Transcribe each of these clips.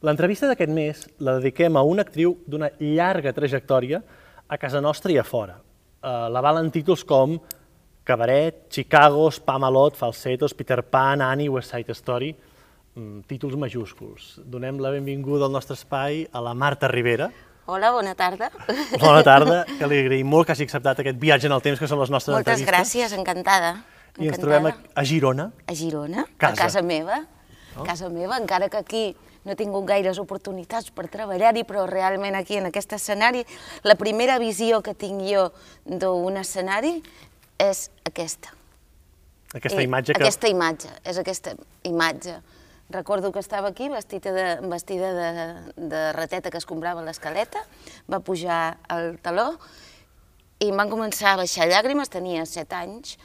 L'entrevista d'aquest mes la dediquem a una actriu d'una llarga trajectòria a casa nostra i a fora. Uh, la valen títols com Cabaret, Chicago, Spamalot, Falsetos, Peter Pan, Annie, West Side Story, mm, títols majúsculs. Donem la benvinguda al nostre espai a la Marta Rivera. Hola, bona tarda. Bona tarda, que li agraïm molt que hagi acceptat aquest viatge en el temps que són les nostres Moltes entrevistes. gràcies, encantada. I ens encantada. trobem a, a Girona. a Girona, Casa. a casa meva. A casa meva, encara que aquí no he tingut gaires oportunitats per treballar-hi, però realment aquí, en aquest escenari, la primera visió que tinc jo d'un escenari és aquesta. Aquesta I imatge que... Aquesta imatge, és aquesta imatge. Recordo que estava aquí vestida de, vestida de, de rateta que es comprava a l'escaleta, va pujar al taló i van començar a baixar llàgrimes, tenia set anys,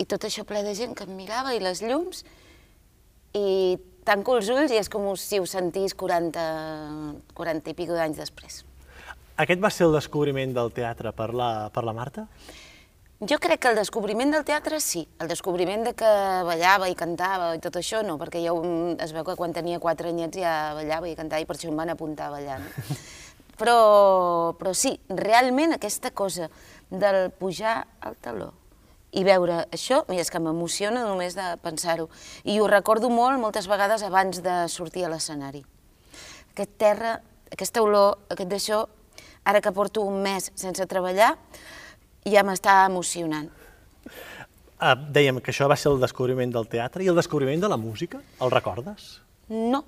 i tot això ple de gent que em mirava i les llums, i tanco els ulls i és com si ho sentís 40, 40 i pico d'anys després. Aquest va ser el descobriment del teatre per la, per la Marta? Jo crec que el descobriment del teatre sí, el descobriment de que ballava i cantava i tot això no, perquè jo mm, es veu que quan tenia quatre anyets ja ballava i cantava i per això em van apuntar a ballar. No? Però, però sí, realment aquesta cosa del pujar al taló i veure això, mira, és que m'emociona només de pensar-ho. I ho recordo molt, moltes vegades abans de sortir a l'escenari. Aquest terra, aquesta olor, aquest d'això, ara que porto un mes sense treballar, ja m'està emocionant. Uh, dèiem que això va ser el descobriment del teatre i el descobriment de la música. El recordes? No,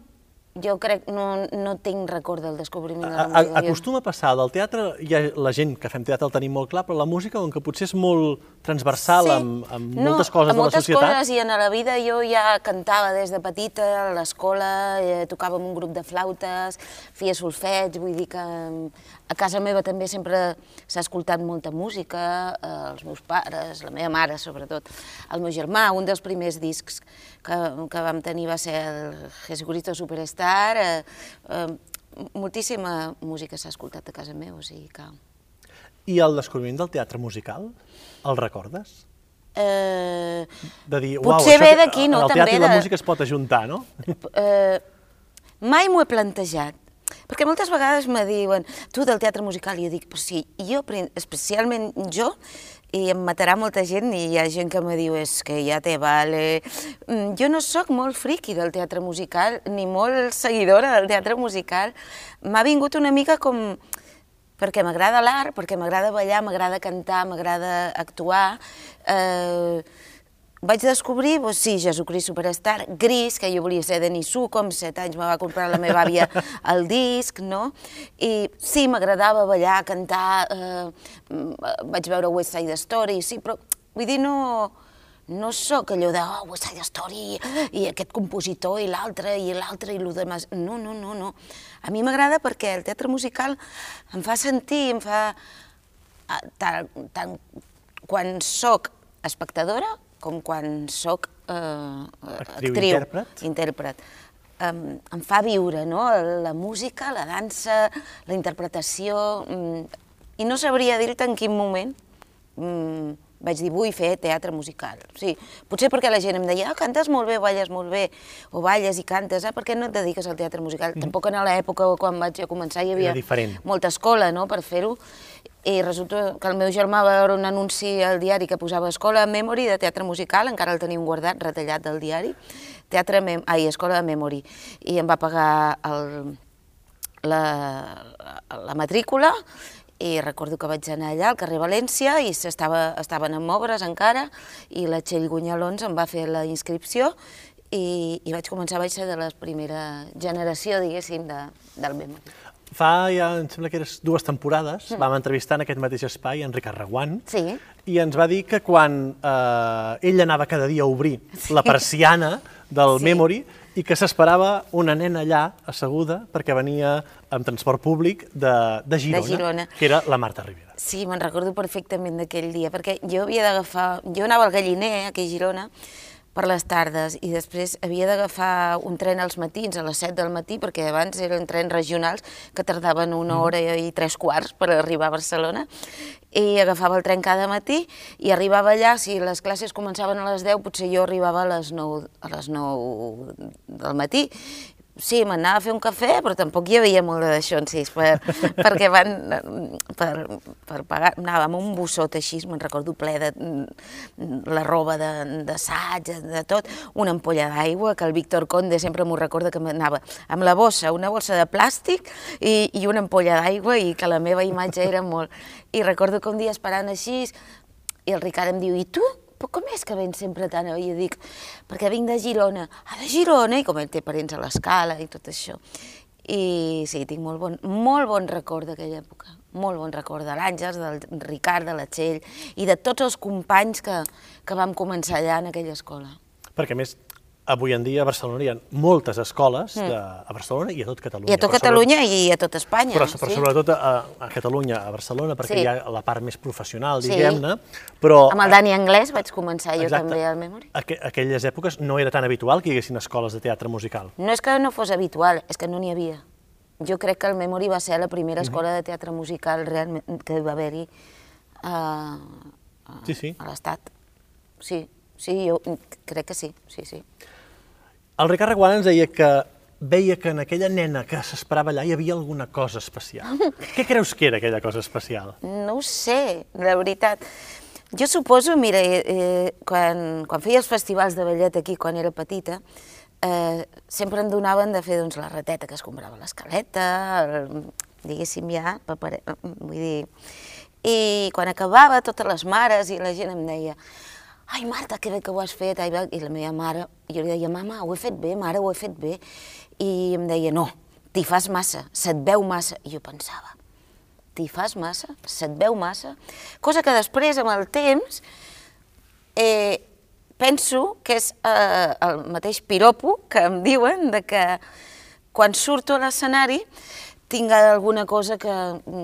jo crec, no, no tinc record del descobriment de A, la a, música. Jo- acostuma a passar del teatre, hi ha la gent que fem teatre el tenim molt clar, però la música, com que potser és molt transversal amb, amb moltes coses amb de la moltes societat, coses i en la vida jo ja cantava des de petita, a l'escola, eh, tocava amb un grup de flautes, feia solfeig, vull dir que a casa meva també sempre s'ha escoltat molta música, eh, els meus pares, la meva mare sobretot, el meu germà, un dels primers discs que, que vam tenir va ser el Jesucristo Superstar, eh, eh, moltíssima música s'ha escoltat a casa meva, o sigui que... i el descobriment del teatre musical, el recordes? Eh, De dir, Potser uau, ve això que- d'aquí, no, el teatre també i la de- música es pot ajuntar, no? eh, mai m'ho he plantejat, perquè moltes vegades me diuen, tu del teatre musical, i jo dic, però sí, jo, especialment jo, i em matarà molta gent, i hi ha gent que me diu, és que ja te vale... Mm, Jo no sóc molt friqui del teatre musical, ni molt seguidora del teatre musical. M'ha vingut una mica com perquè m'agrada l'art, perquè m'agrada ballar, m'agrada cantar, m'agrada actuar. Eh, vaig descobrir, doncs sí, Jesucrist Superstar, Gris, que jo volia ser de Nissú, com set anys me va comprar la meva àvia el disc, no? I sí, m'agradava ballar, cantar, eh, vaig veure West Side Story, sí, però vull dir, no, no sóc allò de oh, West Side Story i aquest compositor i l'altre i l'altre i el demás. No, no, no, no. A mi m'agrada perquè el teatre musical em fa sentir, em fa... ah, Tant, tant quan sóc espectadora com quan sóc eh, Actriu, actriu, intèrpret. intèrpret. Em, em fa viure no? la música, la dansa, la interpretació, mm, i no sabria dir-te en quin moment mm, vaig dir, vull fer teatre musical. Sí, potser perquè la gent em deia, ah, cantes molt bé, balles molt bé, o balles i cantes, ah, per què no et dediques al teatre musical? Tampoc en l'època quan vaig començar hi havia molta escola no, per fer-ho, i resulta que el meu germà va veure un anunci al diari que posava Escola Memory de teatre musical, encara el tenim guardat, retallat del diari, teatre Mem ai, Escola de Memory, i em va pagar el, la, la matrícula i recordo que vaig anar allà al carrer València i s'estava, estaven en obres encara i la Txell Gunyalons em va fer la inscripció i, i vaig començar, vaig ser de la primera generació, diguéssim, de, del Memory. Fa ja, em sembla que eres dues temporades, vam entrevistar en aquest mateix espai en Ricard Reguant, Sí. i ens va dir que quan eh, ell anava cada dia a obrir la persiana del Sí. Memory i que s'esperava una nena allà asseguda perquè venia amb transport públic de, de, Girona, Girona. que era la Marta Rivera. Sí, me'n recordo perfectament d'aquell dia, perquè jo havia d'agafar... Jo anava al Galliner, aquí a Girona, per les tardes, i després havia d'agafar un tren als matins, a les 7 del matí, perquè abans eren trens regionals que tardaven una hora i tres quarts per arribar a Barcelona, i agafava el tren cada matí i arribava allà, si les classes començaven a les 10, potser jo arribava a les 9, a les 9 del matí, Sí, m'anava a fer un cafè, però tampoc hi havia molt d'això en sis, per, perquè van, per, per pagar, anava amb un bossot així, me'n recordo ple de la roba d'assaig, de, de tot, una ampolla d'aigua, que el Víctor Conde sempre m'ho recorda que m'anava amb la bossa, una bossa de plàstic i, i una ampolla d'aigua i que la meva imatge era molt... I recordo que un dia esperant així, i el Ricard em diu, i tu? Però com és que vens sempre tant? I jo dic, perquè vinc de Girona. Ah, de Girona? I com ell té parents a l'escala i tot això. I sí, tinc molt bon, molt bon record d'aquella època, molt bon record de l'Àngels, del Ricard, de la Txell i de tots els companys que, que vam començar allà en aquella escola. Perquè, més, avui en dia a Barcelona hi ha moltes escoles de, a Barcelona i a tot Catalunya. I a tot Catalunya i a tot Espanya. Però, però sí. sobretot a, a Catalunya, a Barcelona, perquè sí. hi ha la part més professional, diguem-ne. Però... Amb el Dani Anglès vaig començar jo Exacte. també al Memory. Aqu aquelles èpoques no era tan habitual que hi haguessin escoles de teatre musical. No és que no fos habitual, és que no n'hi havia. Jo crec que el Memory va ser la primera escola uh -huh. de teatre musical realment que va haver-hi a, a, sí, sí. a l'Estat. Sí, sí, jo crec que sí, sí, sí. El Ricard Reguant ens deia que veia que en aquella nena que s'esperava allà hi havia alguna cosa especial. Què creus que era aquella cosa especial? No ho sé, la veritat. Jo suposo, mira, eh, eh, quan, quan feia els festivals de ballet aquí, quan era petita, eh, sempre em donaven de fer doncs, la rateta que es comprava l'escaleta, diguéssim ja, papere, vull dir... I quan acabava, totes les mares i la gent em deia ai Marta, que bé que ho has fet, ai, i la meva mare, jo li deia, mama, ho he fet bé, mare, ho he fet bé, i em deia, no, t'hi fas massa, se't veu massa, i jo pensava, t'hi fas massa, se't veu massa, cosa que després, amb el temps, eh, penso que és eh, el mateix piropo que em diuen de que quan surto a l'escenari tinc alguna cosa que,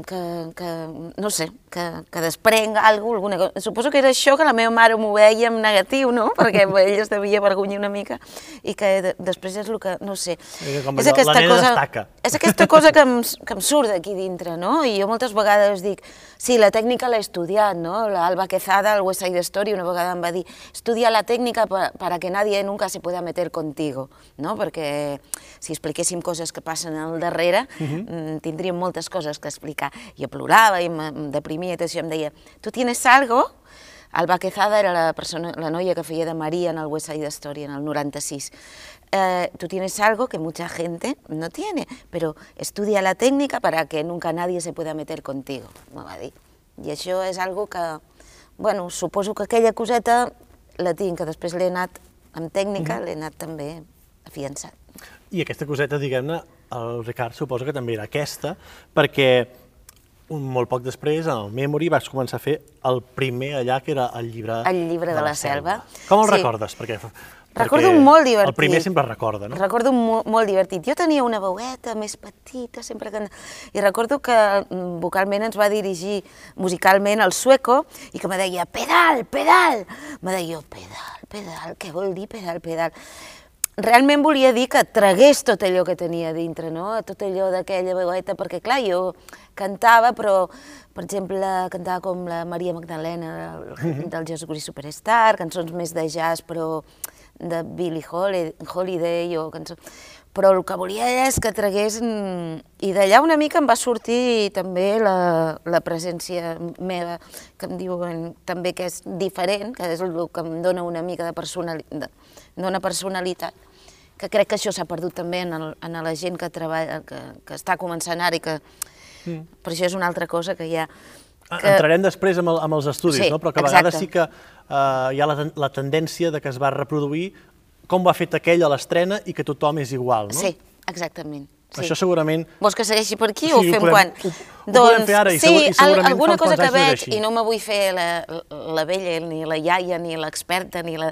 que, que no sé, que, que desprenc alguna cosa. Suposo que era això que la meva mare m'ho veia en negatiu, no? Perquè ell es devia vergonyir una mica i que de, després és el que, no sé... És, com és aquesta cosa, destaca. És aquesta cosa que em, que em surt d'aquí dintre, no? I jo moltes vegades dic, sí, la tècnica l'he estudiat, no? L'Alba Quezada, al West Side Story, una vegada em va dir, estudia la tècnica para, para que nadie nunca se pueda meter contigo, no? Perquè si expliquéssim coses que passen al darrere, uh -huh tindríem moltes coses que explicar. Jo plorava i em deprimia i tot això, em deia, tu tienes algo? Alba Quezada era la, persona, la noia que feia de Maria en el West Side Story en el 96. Eh, tú tienes algo que mucha gente no tiene, pero estudia la técnica para que nunca nadie se pueda meter contigo, m'ho va dir. I això és algo que, bueno, suposo que aquella coseta la tinc, que després l'he anat, amb tècnica, mm -hmm. l'he anat també afiançat. I aquesta coseta, diguem-ne, el Ricard suposa que també era aquesta, perquè un molt poc després, en el Memory, vas començar a fer el primer allà, que era el llibre, el llibre de, de la, la selva. selva. Com el sí. recordes? Perquè, Recordo un molt divertit. El primer sempre recorda, no? Recordo un molt, molt divertit. Jo tenia una veueta més petita, sempre que... I recordo que mm, vocalment ens va dirigir musicalment el sueco i que me deia, pedal, pedal! Me deia, pedal, pedal, què vol dir pedal, pedal? Realment volia dir que tragués tot allò que tenia dintre, no? tot allò d'aquella veueta, perquè clar, jo cantava, però, per exemple, cantava com la Maria Magdalena del, mhm. del Jesus Christ Superstar, cançons més de jazz, però de Billie Holiday o cançons... Però el que volia és que tragués... I d'allà una mica em va sortir també la, la presència meva, que em diuen també que és diferent, que és el que em dona una mica de personalitat, dona personalitat que crec que això s'ha perdut també en, el, en la gent que treballa, que, que està començant ara i que... Mm. Per això és una altra cosa que hi ha... Ah, que... Entrarem després amb, el, amb els estudis, sí, no? però que a vegades exacte. sí que uh, hi ha la, la tendència de que es va reproduir com ho ha fet aquell a l'estrena i que tothom és igual, no? Sí, exactament. Sí. Això segurament... Vols que segueixi per aquí sí, o ho fem podem, quan? Ho, ho doncs, podem fer ara i, sí, segur, i segurament alguna cosa que veig, i no me vull fer la, la vella, ni la iaia, ni l'experta, ni la...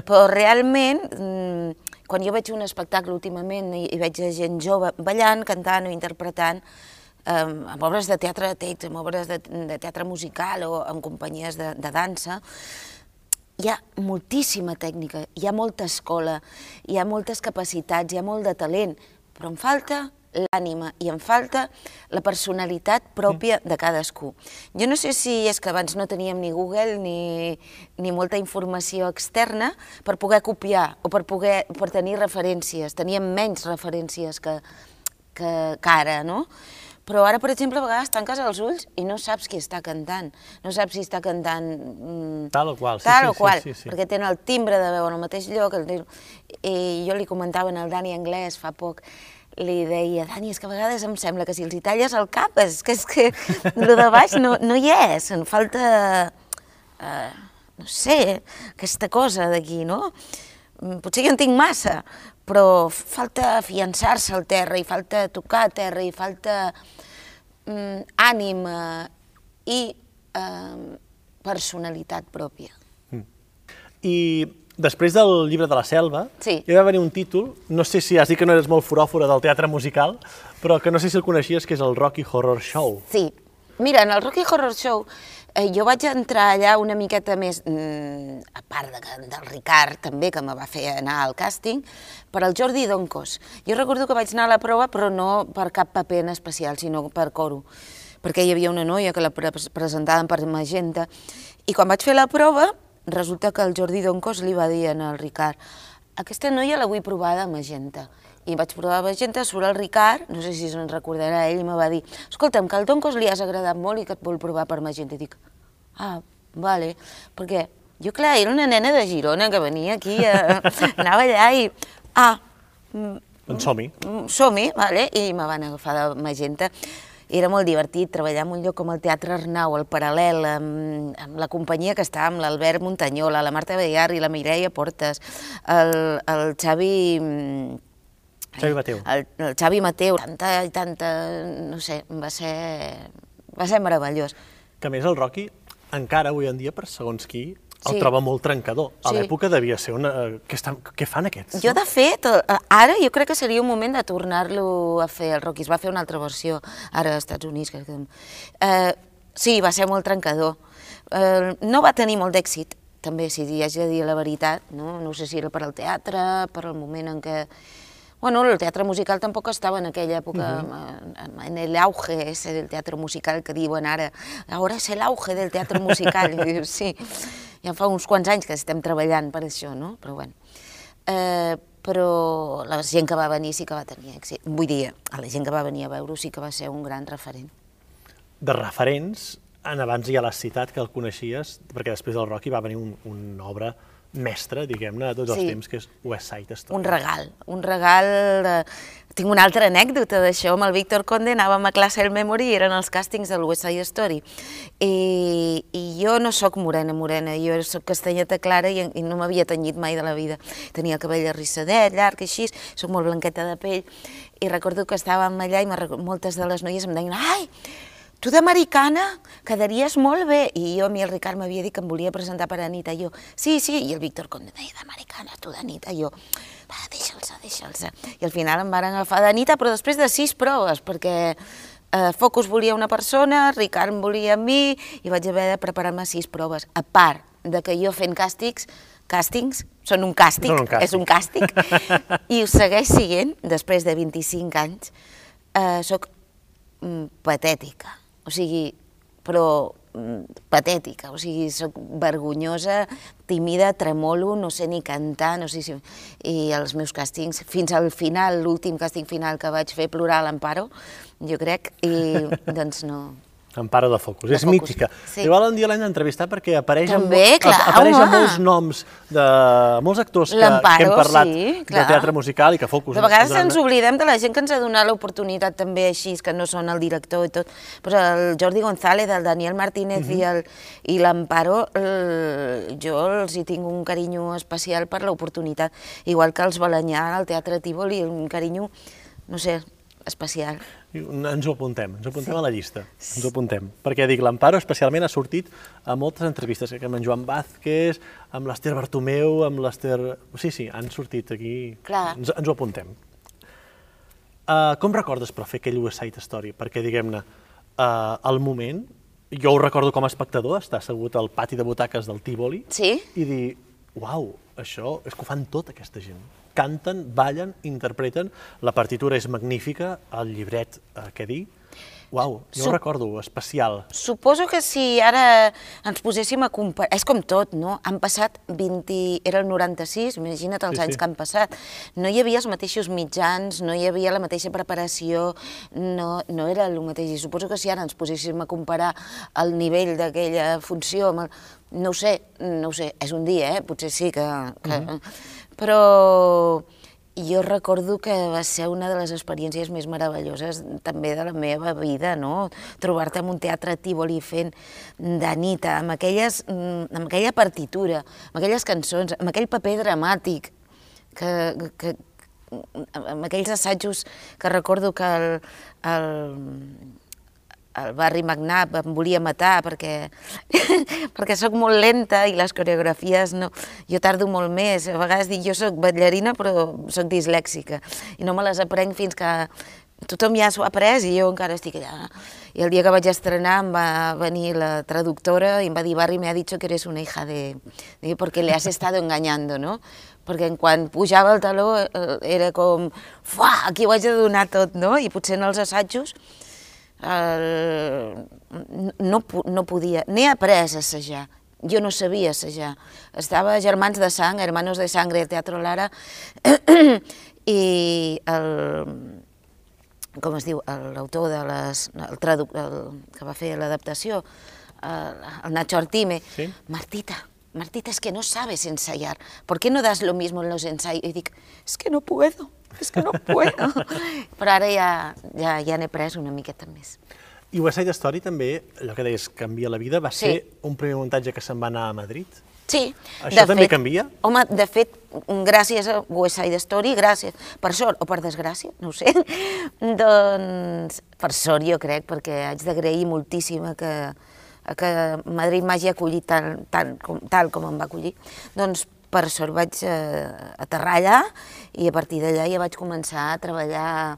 Però realment, mm, quan jo veig un espectacle últimament i, i veig gent jove ballant, cantant o interpretant, eh, amb obres de teatre de text, amb obres de, de teatre musical o amb companyies de, de dansa, hi ha moltíssima tècnica, hi ha molta escola, hi ha moltes capacitats, hi ha molt de talent, però em falta l'ànima i em falta la personalitat pròpia de cadascú. Jo no sé si és que abans no teníem ni Google ni, ni molta informació externa per poder copiar o per, poder, per tenir referències. Teníem menys referències que, que, que ara, no? Però ara, per exemple, a vegades tanques els ulls i no saps qui està cantant. No saps si està cantant... Mm, tal o qual, sí, tal sí, o qual, sí, sí, sí. perquè tenen el timbre de veu en el mateix lloc. El... I jo li comentava en el Dani Anglès fa poc, li deia, Dani, és que a vegades em sembla que si els hi talles el cap, és que, és que el de baix no, no hi és, en falta, uh, no sé, aquesta cosa d'aquí, no? Mm, potser jo en tinc massa, però falta afiançar-se al terra, i falta tocar a terra, i falta mm, ànima i eh, personalitat pròpia. Mm. I després del llibre de la selva, sí. hi va venir un títol, no sé si has dit que no eres molt foròfora del teatre musical, però que no sé si el coneixies, que és el Rocky Horror Show. Sí. Mira, en el Rocky Horror Show eh, jo vaig entrar allà una miqueta més, mm, a part de, del Ricard també, que me va fer anar al càsting, per al Jordi Doncos. Jo recordo que vaig anar a la prova, però no per cap paper en especial, sinó per coro, perquè hi havia una noia que la pre presentaven per Magenta, i quan vaig fer la prova, resulta que el Jordi Doncos li va dir al Ricard aquesta noia la vull provar de Magenta. I vaig provar Magenta, surt el Ricard, no sé si se'n recordarà ell, i me va dir escolta'm, que al Doncos li has agradat molt i que et vol provar per Magenta. I dic, ah, vale, perquè jo, clar, era una nena de Girona que venia aquí, a, anava allà i, ah, doncs som-hi. Som-hi, vale, i me van agafar de Magenta. Era molt divertit treballar en un lloc com el Teatre Arnau, al Paral·lel, amb, amb la companyia que estava, amb l'Albert Muntanyola, la Marta Bellar i la Mireia Portes, el, el Xavi... Xavi Mateu. El, el Xavi Mateu, tanta i tanta, no sé, va ser, va ser meravellós. Que més el Rocky, encara avui en dia, per segons qui, el Sí. troba molt trencador. A Sí. l'època devia ser una... Què, estan... Què fan aquests? Jo, de fet, eh, ara jo crec que seria un moment de tornar-lo a fer. El Rocky es va fer una altra versió ara als Estats Units. Crec que... eh, sí, va ser molt trencador. Eh, no va tenir molt d'èxit, també, si hi haig de dir la veritat. No, no sé si era per al teatre, per al moment en què... Bueno, el teatre musical tampoc estava en aquella època, uh -huh. en el auge ese del teatre musical que diuen ara, ahora es el auge del teatre musical. Sí, ja fa uns quants anys que estem treballant per això, no? Però bueno. Eh, però la gent que va venir sí que va tenir èxit. Vull dir, a la gent que va venir a veure sí que va ser un gran referent. De referents, en abans ja l'has citat, que el coneixies, perquè després del Rocky va venir un, una obra mestra, diguem-ne, de tots els Sí. temps, que és West Side Story. Un regal, un regal... De... Tinc una altra anècdota d'això, amb el Víctor Conde anàvem a classe al Memory i eren els càstings del West Side Story. I, i jo no sóc morena, morena, jo sóc castanyeta clara i, i no m'havia tenyit mai de la vida. Tenia el cabell arrissadet, llarg, així, sóc molt blanqueta de pell, i recordo que estàvem allà i moltes de les noies em deien «Ai, tu d'americana quedaries molt bé. I jo, a mi el Ricard m'havia dit que em volia presentar per Anita. Jo, sí, sí. I el Víctor Conde deia, d'americana, tu d'Anita. Jo, va, deixa'ls, deixa'ls. I al final em van agafar d'Anita, però després de sis proves, perquè eh, Focus volia una persona, Ricard em volia a mi, i vaig haver de preparar-me sis proves. A part de que jo fent càstigs, càstings, són un càstig, Són un càstig. és un càstig, i ho segueix siguent, després de 25 anys, eh, soc mm, patètica, o sigui, però patètica, o sigui, sóc vergonyosa, tímida, tremolo, no sé ni cantar, no sé si... I els meus càstings, fins al final, l'últim càsting final que vaig fer plorar a l'Amparo, jo crec, i doncs no... Amparo de Focus, De és Focus, mítica. sí. Igual un dia l'hem d'entrevistar perquè apareix, També, amb, clar, apareix amb molts noms de molts actors que, que hem parlat sí, de clar. teatre musical i que Focus... De vegades durant- ens oblidem de la gent que ens ha donat l'oportunitat també així, que no són el director i tot. Però el Jordi González, el Daniel Martínez i el- i l'Amparo, el- jo els hi tinc un carinyo especial per l'oportunitat. Igual que els Balanyà al Teatre Tívoli, un carinyo, no sé, especial. Ens ho apuntem, ens ho apuntem a la llista, ens ho apuntem. Perquè dic, l'Amparo especialment ha sortit a moltes entrevistes, que amb en Joan Vázquez, amb l'Ester Bartomeu, amb l'Ester... Sí, sí, han sortit aquí, Clar. Ens, ens ho apuntem. Uh, com recordes, però, fer aquell West Side Story? Perquè, diguem-ne, uh, al moment, jo ho recordo com a espectador, estar assegut al pati de butaques del Tívoli Sí? i dir, uau, això és que ho fan tota aquesta gent. Canten, ballen, interpreten, la partitura és magnífica, el llibret, eh, què dir? Uau, jo Sup- ho recordo, especial. Suposo que si ara ens poséssim a comparar... És com tot, no? Han passat 20... Era el 96, imagina't els Sí, anys sí. que han passat. No hi havia els mateixos mitjans, no hi havia la mateixa preparació, no, no era el mateix. I suposo que si ara ens poséssim a comparar el nivell d'aquella funció amb el... No ho sé, no ho sé, és un dia, eh? Potser sí que... que... Però jo recordo que va ser una de les experiències més meravelloses també de la meva vida, no? Trobar-te en un teatre Tívoli fent de nit, amb, aquelles, mm, amb aquella partitura, amb aquelles cançons, amb aquell paper dramàtic, que, que, amb aquells assajos que recordo que el, el, el barri Magnat em volia matar perquè, perquè sóc molt lenta i les coreografies no... Jo tardo molt més. A vegades dic, jo sóc ballarina però sóc dislèxica i no me les aprenc fins que tothom ja s'ho ha après i jo encara estic allà. I el dia que vaig estrenar em va venir la traductora i em va dir, Barry, me ha dicho que eres una hija de... de porque le has estado engañando, no? Perquè en quan pujava el taló eh, era com, fuà, aquí ho haig de donar tot, no? I potser en els assajos el... no, no podia, n'he après a assajar, jo no sabia assajar. Estava a Germans de Sang, Hermanos de Sangre, Teatro Lara, i el, com es diu, l'autor de les, el, traduc, el que va fer l'adaptació, el, el Nacho Artime, Sí. Martita, Martita, es que no sabes ensayar, ¿por qué no das lo mismo en los ensayos? I dic, es que no puedo, es que no puedo. Però ara ja, ja, ja n'he pres una miqueta més. I West Side Story també, allò que deies, canvia la vida, va Sí. ser un primer muntatge que se'n va anar a Madrid. Sí. Això també canvia? Home, de fet, gràcies a West Side Story, gràcies, per sort o per desgràcia, no ho sé, doncs per sort jo crec, perquè haig d'agrair moltíssim a que, a que Madrid m'hagi acollit tal, tal, com, tal com em va acollir. Doncs per sort vaig eh, aterrar allà i a partir d'allà ja vaig començar a treballar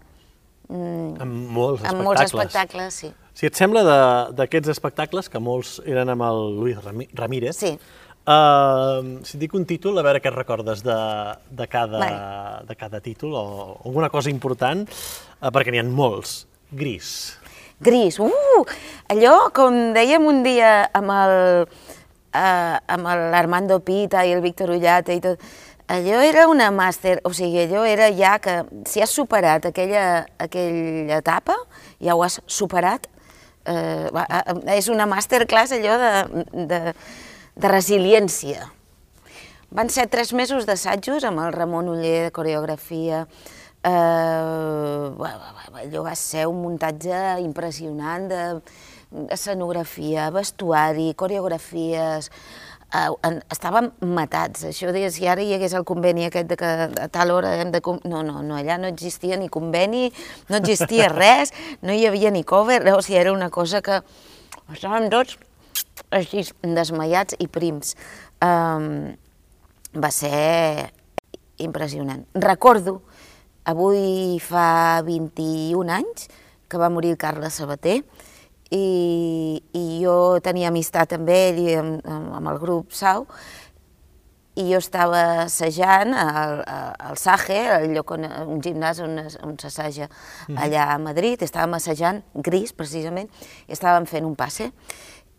mm, Amb molts amb molts espectacles, sí. Si et sembla, d'aquests espectacles, que molts eren amb el Luis Ramírez, Sí. Uh, si et dic un títol, a veure què recordes de, de, cada, Vale. de cada títol, o alguna cosa important, uh, perquè n'hi ha molts. Gris. Gris, uh! Allò, com dèiem un dia amb el eh, amb l'Armando Pita i el Víctor Ullata i tot, allò era una màster, o sigui, allò era ja que si has superat aquella, aquella etapa, ja ho has superat, eh, eh, és una masterclass allò de, de, de resiliència. Van ser tres mesos d'assajos amb el Ramon Uller de coreografia. Eh, allò va ser un muntatge impressionant de escenografia, vestuari, coreografies... Eh, en- estàvem matats. Això de si ara hi hagués el conveni aquest de que a tal hora hem de... No, no, no, allà no existia ni conveni, no existia res, no hi havia ni cover, o sigui, era una cosa que estàvem tots així desmaiats i prims. Um, va ser impressionant. Recordo, avui fa 21 anys, que va morir el Carles Sabater, i, i jo tenia amistat amb ell i amb, amb, amb el grup Sau, i jo estava assajant al, al Saje, el lloc on, un gimnàs on, on s'assaja allà a Madrid, estàvem assajant, gris precisament, i estàvem fent un passe,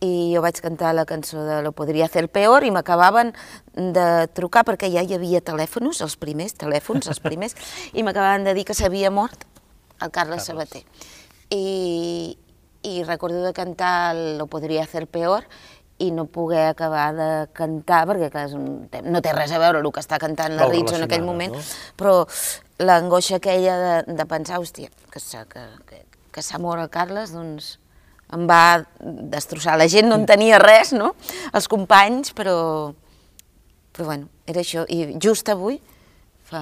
i jo vaig cantar la cançó de Lo podria hacer peor i m'acabaven de trucar perquè ja hi havia telèfons, els primers telèfons, els primers, i m'acabaven de dir que s'havia mort el Carles Carles. Sabater. I, I recordo de cantar el Lo podria hacer peor i no poder acabar de cantar, perquè clar, un, no té res a veure el que està cantant la Ritzo en aquell moment, no? però l'angoixa aquella de, de pensar, hòstia, que que, que, que s'ha mort el Carles, doncs em va destrossar. La gent no en tenia res, no? Els companys, però... Però bueno, era això. I just avui, fa,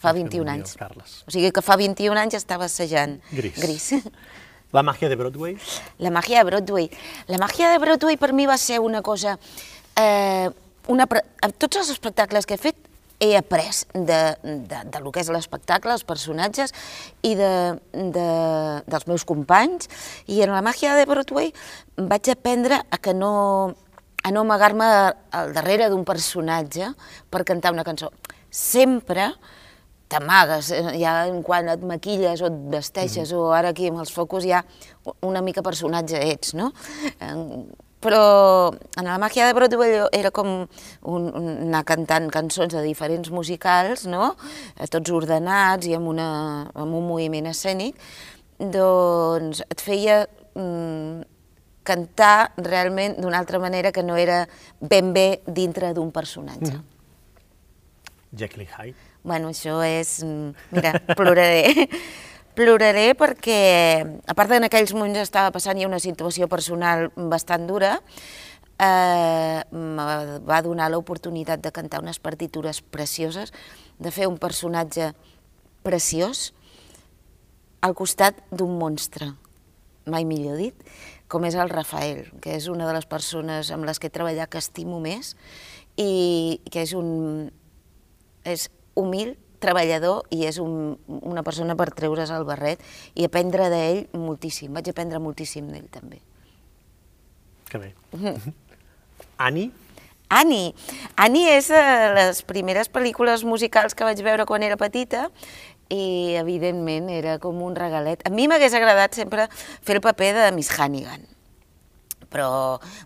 fa 21 morir el anys. Carles. O sigui que fa 21 anys estava assajant Gris. Gris. La màgia de Broadway. La màgia de Broadway. La màgia de Broadway per mi va ser una cosa... Eh, una, tots els espectacles que he fet he après de, de, de lo que és l'espectacle, els personatges i de, de, dels meus companys i en la màgia de Broadway vaig aprendre a que no a no amagar-me al darrere d'un personatge per cantar una cançó. Sempre t'amagues, eh, ja en quan et maquilles o et vesteixes, mm. o ara aquí amb els focus ja una mica personatge ets, no? Però en la màquia de Broadway era com un, un, anar cantant cançons de diferents musicals, no? Tots ordenats i amb, una, amb un moviment escènic, doncs et feia mm, cantar realment d'una altra manera que no era ben bé dintre d'un personatge. Mm. Jekyll y Hyde. Bueno, això és... Mm, mira, ploraré. ploraré perquè, a part en aquells moments estava passant ja una situació personal bastant dura, eh, va donar l'oportunitat de cantar unes partitures precioses, de fer un personatge preciós al costat d'un monstre, mai millor dit, com és el Rafael, que és una de les persones amb les que he treballat que estimo més i que és un... és humil, treballador i és un, una persona per treure's el barret i aprendre d'ell moltíssim. Vaig aprendre moltíssim d'ell també. Que bé. Ani? Ani. Ani és de les primeres pel·lícules musicals que vaig veure quan era petita i evidentment era com un regalet. A mi m'hagués agradat sempre fer el paper de Miss Hannigan, però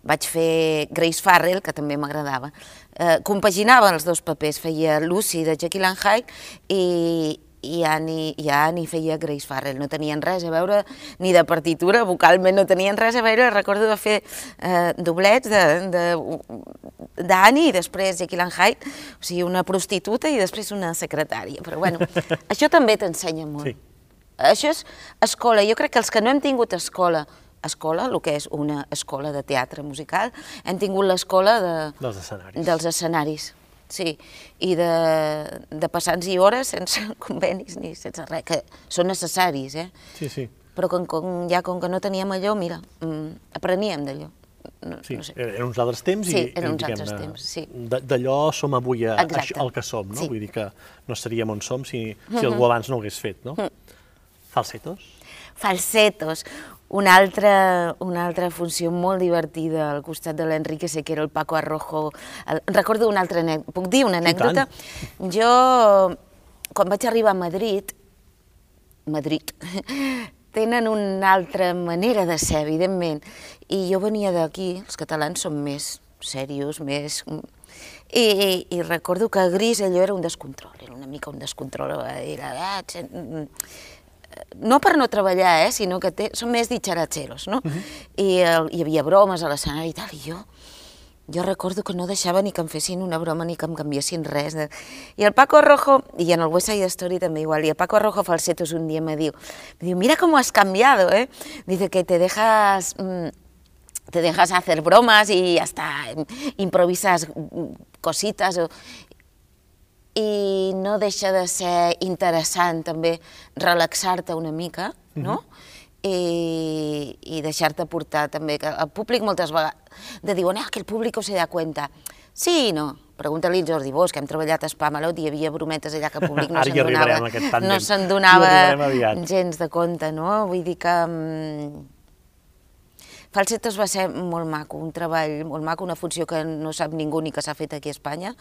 vaig fer Grace Farrell, que també m'agradava. Eh, compaginava els dos papers, feia Lucy de Jekyll and Hyde i, i Annie, i Annie feia Grace Farrell. No tenien res a veure ni de partitura, vocalment no tenien res a veure. Recordo de fer eh, doblets d'Annie i després Jekyll and Hyde, o sigui, una prostituta i després una secretària. Però bueno, això també t'ensenya molt. Sí. Això és escola. Jo crec que els que no hem tingut escola, escola, el que és una escola de teatre musical, hem tingut l'escola de, dels escenaris. Dels escenaris Sí, i de, de passants i hores sense convenis ni sense res, que són necessaris, eh? Sí, sí. Però com, com, ja com que no teníem allò, mira, mm, apreníem d'allò. No, sí, no sé. eren uns altres temps sí, i, eren uns altres temps, sí. D'allò som avui a, a, el que som, no? Sí. Vull dir que no seríem on som si, si algú abans no ho hagués fet, no? Mm. Falsetos? Falsetos una altra, una altra funció molt divertida al costat de l'Enrique Sequero, el Paco Arrojo. El, recordo una altra anècdota. Puc dir una anècdota? Jo, quan vaig arribar a Madrid, Madrid, tenen una altra manera de ser, evidentment, i jo venia d'aquí, els catalans som més serios, més... I, i, i recordo que a Gris allò era un descontrol, era una mica un descontrol, era... No per no treballar, eh, sinó que té, són més ditxaratxeros, no? Uh -huh. I el, hi havia bromes a l'escenari i tal, i jo, jo recordo que no deixava ni que em fessin una broma ni que em canviessin res. I el Paco Rojo, i en el West Side Story també igual, y el Paco Rojo Falsetos un día me diu, me diu, mira cómo has cambiado, ¿eh? Dice que te dejas... Mmm, te dejas hacer bromas y hasta improvisas cositas. I no deixa de ser interessant també relaxar-te una mica, no? Mm -hmm. I, i deixar-te portar també, que el públic moltes vegades de diuen, ah, que el públic se da cuenta. Sí i no. Pregunta-li a Jordi Bosch, que hem treballat a Spamalot i hi havia brometes allà que el públic no se'n donava, no se'n donava gens de compte, no? Vull dir que... Um, Falsetos va ser molt maco, un treball molt maco, una funció que no sap ningú ni que s'ha fet aquí a Espanya,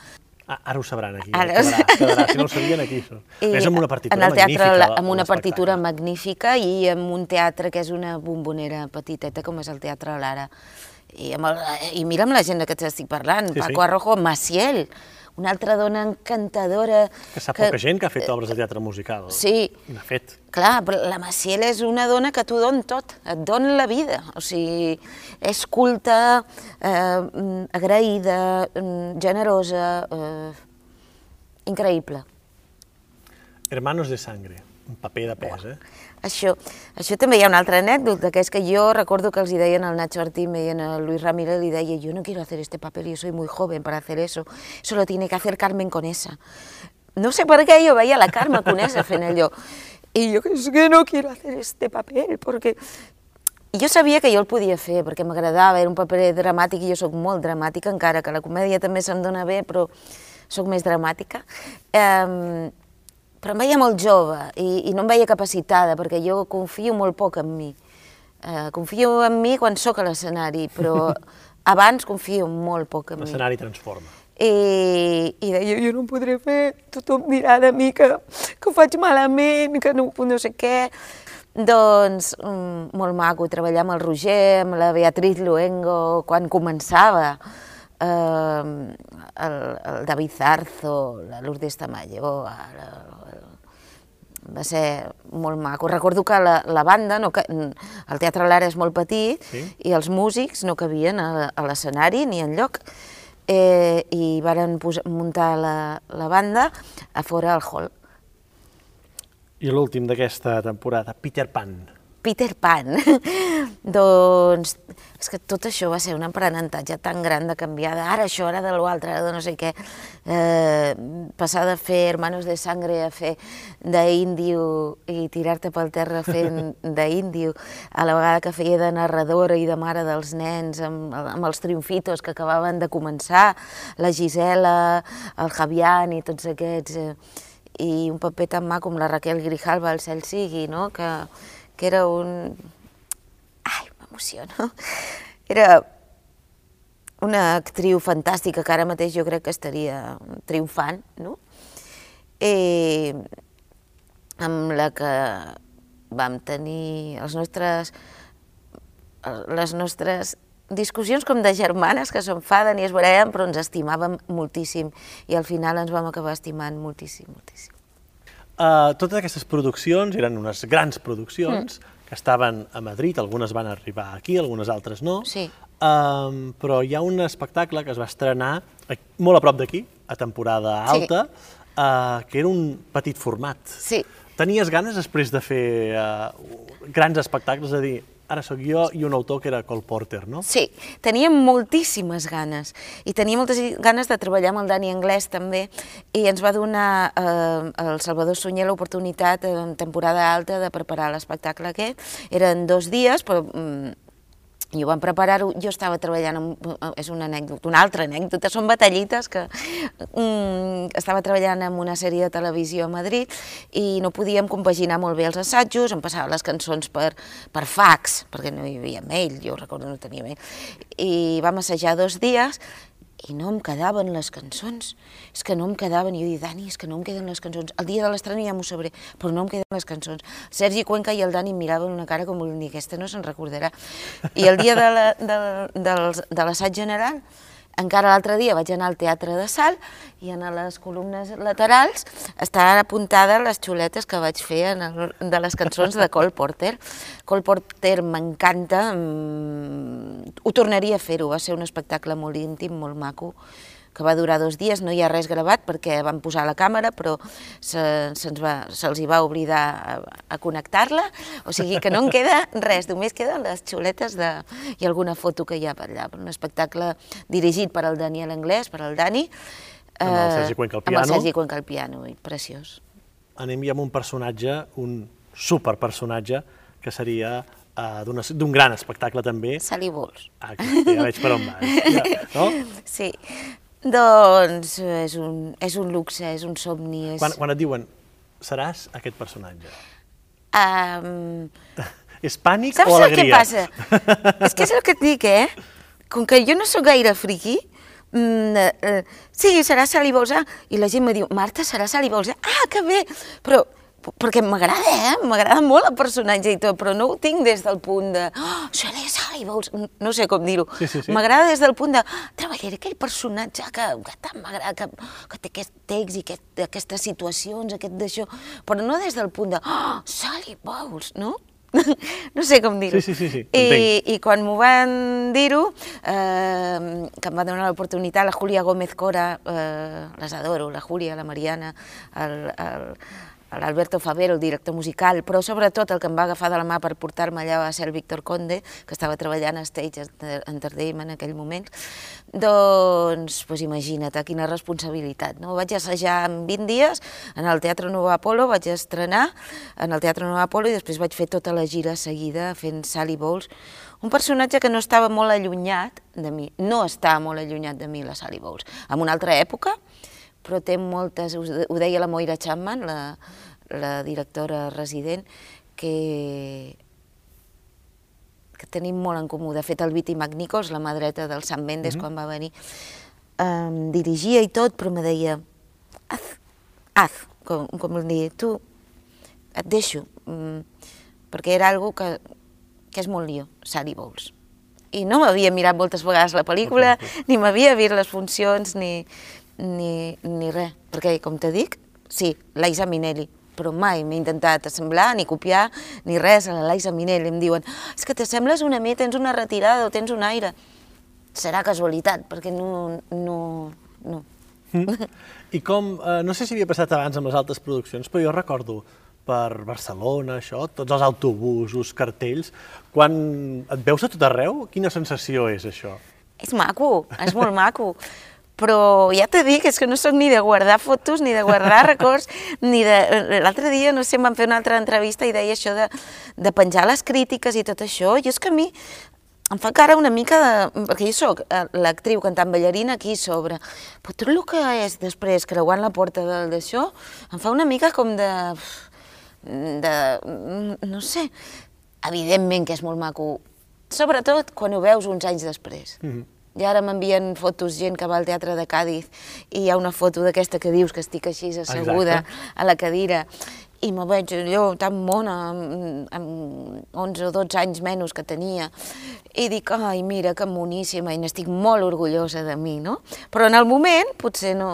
Ah, ara ho sabran aquí, Ara... quedarà, quedarà, si no ho sabien aquí. I és amb una partitura en el teatre, magnífica. Amb una partitura magnífica i amb un teatre que és una bombonera petiteta com és el Teatre Lara. I, amb el, i mira amb la gent que t'estic parlant, sí, Paco sí. Arrojo, Maciel, una altra dona encantadora... Que sap que, poca gent que ha fet obres de teatre musical. Sí. N'ha fet. Clar, però la Maciel és una dona que t'ho don tot, et don la vida. O sigui, és culta, eh, agraïda, generosa, eh, increïble. Hermanos de sangre, un paper de pes, eh? Això, això també hi ha una altra anècdota, que és que jo recordo que els hi deien al Nacho Martín, me deien a Luis Ramírez, li deia, yo no quiero hacer este papel, yo soy muy joven para hacer eso, eso lo tiene que hacer Carmen Conesa. No sé per què jo veia la Carme Conesa fent allò. I jo és que no quiero hacer este papel, perquè jo sabia que jo el podia fer, perquè m'agradava, era un paper dramàtic i jo sóc molt dramàtica, encara que la comèdia també se'm dona bé, però sóc més dramàtica. Um, però em veia molt jove i, i no em veia capacitada, perquè jo confio molt poc en mi. Uh, confio en mi quan sóc a l'escenari, però Abans confio molt poc en mi. L'escenari transforma. I, i deia, jo no ho podré fer, tothom dirà de mi que, que ho faig malament, que no, no sé què. Doncs mm, molt maco treballar amb el Roger, amb la Beatriz Luengo, quan començava, eh, el, el David Zarzo, la Lourdes Tamayo, el, va ser molt maco. Recordo que la, la banda, no, que, el Teatre Lara és molt petit Sí. i els músics no cabien a, a l'escenari ni en lloc eh, i varen posar, muntar la, la banda a fora al hall. I l'últim d'aquesta temporada, Peter Pan. Peter Pan. doncs és que tot això va ser un aprenentatge tan gran de canviar de ara això, ara de l'altre, ara de no sé què. Eh, passar de fer Hermanos de Sangre a fer d'índio i tirar-te pel terra fent d'índio, a la vegada que feia de narradora i de mare dels nens amb, amb els triomfitos que acabaven de començar, la Gisela, el Javian i tots aquests... Eh, i un paper tan maco com la Raquel Grijalva, el cel sigui, no? que, que era un... Ai, m'emociono. Era una actriu fantàstica que ara mateix jo crec que estaria triomfant, no? I amb la que vam tenir els nostres, les nostres discussions com de germanes que s'enfaden i es barallen, però ens estimàvem moltíssim i al final ens vam acabar estimant moltíssim, moltíssim. Uh, totes aquestes produccions eren unes grans produccions mm. Que estaven a Madrid, algunes van arribar aquí, algunes altres no. Sí. Um, però hi ha un espectacle que es va estrenar molt a prop d'aquí, a temporada Sí. alta, uh, que era un petit format. Sí. Tenies ganes després de fer uh, grans espectacles, és a dir, ara sóc jo i un autor que era Cole Porter, no? Sí, teníem moltíssimes ganes i tenia moltes ganes de treballar amb el Dani Anglès també i ens va donar eh, el Salvador Sunyer l'oportunitat en temporada alta de preparar l'espectacle aquest. Eren dos dies, però mm, i ho vam preparar, jo estava treballant, amb, és una anècdota, una altra anècdota, són batallites que mm, estava treballant en una sèrie de televisió a Madrid i no podíem compaginar molt bé els assajos, em passava les cançons per, per fax, perquè no hi havia mail, jo recordo no tenia mail, i vam assajar dos dies i no em quedaven les cançons. És que no em quedaven. I jo dic, Dani, és que no em queden les cançons. El dia de l'estrena ja m'ho sabré, però no em queden les cançons. Sergi Cuenca i el Dani miraven una cara com volent dir, aquesta no se'n recordarà. I el dia de la- de, de l'assaig general, encara l'altre dia vaig anar al Teatre de Sal i en les columnes laterals estan apuntades les xuletes que vaig fer en el, de les cançons de Cole Porter. Cole Porter m'encanta, mm, ho tornaria a fer-ho, va ser un espectacle molt íntim, molt maco, que va durar dos dies, no hi ha res gravat perquè van posar la càmera, però se, se'ls va, se'ls hi va oblidar a, a connectar-la, o sigui que no en queda res, només queden les xuletes de, i alguna foto que hi ha per allà. Un espectacle dirigit per al Daniel Anglès, per al Dani, Amb el eh, Sergi Cuenca al Amb piano. el Sergi Cuenca al piano, i preciós. anem ja amb un personatge, un superpersonatge, que seria uh, d'un gran espectacle també. Sally Bowles. Ah, ja veig per on vas. Ja, no? Sí, doncs és un, és un luxe, és un somni. És, Quan, quan et diuen, seràs aquest personatge, Um, és pànic Saps o el que alegria? passa? és que és el que et dic, eh? Com que jo no sóc gaire friqui, mm, eh, eh, sí, serà ah, i la gent me diu, Marta, serà Bowles, ah, que bé, però perquè m'agrada, eh? M'agrada molt el personatge i tot, però no ho tinc des del punt de, oh, seré Sally Bowles, no sé com dir-ho. Sí, sí, sí. M'agrada des del punt de, treballaré aquell personatge que, que tant m'agrada, que, que té aquest text i aquest, aquestes situacions, aquest d'això, però no des del punt de, oh, Sally Bowles, no? no sé com dir-ho. Sí, sí, sí, sí, I. I quan m'ho van dir-ho, eh, que em va donar l'oportunitat, la Júlia Gómez Cora, eh, les adoro, la Júlia, la Mariana, el, el, l'Alberto Favero, el director musical, però sobretot el que em va agafar de la mà per portar-me allà va ser el Víctor Conde, que estava treballant a Stage Entertainment en aquell moment. Doncs, pues imagina't, quina responsabilitat. No? Vaig assajar en 20 dies en el Teatre Nova Apolo, vaig estrenar en el Teatre Nova Apolo i després vaig fer tota la gira seguida fent Sally Bowles, un personatge que no estava molt allunyat de mi, no està molt allunyat de mi, la Sally Bowles. En una altra època, però té moltes, ho deia la Moira Chapman, la, la directora resident, que que tenim molt en comú. De fet, el Viti Magnicos, la mà dreta del Sant Mendes, mm -hmm. quan va venir, em dirigia i tot, però me deia, haz, haz, com, com dir, tu, et deixo, mm, perquè era algo que, que és molt lío, Sally Bowles. I no m'havia mirat moltes vegades la pel·lícula, ni m'havia vist les funcions, ni, ni, ni res. Perquè, com te dic, sí, l'Aisa Minelli, però mai m'he intentat assemblar, ni copiar, ni res a la Liza Minelli. Em diuen, és que t'assembles una mi, tens una retirada o tens un aire. Serà casualitat, perquè no... no, no. Mm. I com, eh, no sé si havia passat abans amb les altres produccions, però jo recordo per Barcelona, això, tots els autobusos, cartells, quan et veus a tot arreu, quina sensació és això? És maco, és molt maco però ja t'he dit, és que no sóc ni de guardar fotos, ni de guardar records, ni de... L'altre dia, no sé, em van fer una altra entrevista i deia això de, de penjar les crítiques i tot això. Jo és que a mi em fa cara una mica de... perquè jo sóc eh, l'actriu cantant ballarina aquí sobre, però tot el que és després creuant la porta d'això em fa una mica com de... de... no sé, evidentment que és molt maco, sobretot quan ho veus uns anys després. Mm -hmm i ara m'envien fotos gent que va al Teatre de Càdiz i hi ha una foto d'aquesta que dius que estic així asseguda Exacte. a la cadira i me veig allò tan mona, amb, amb 11 o 12 anys menys que tenia, i dic, ai, mira, que moníssima, i n'estic molt orgullosa de mi, no? Però en el moment, potser no,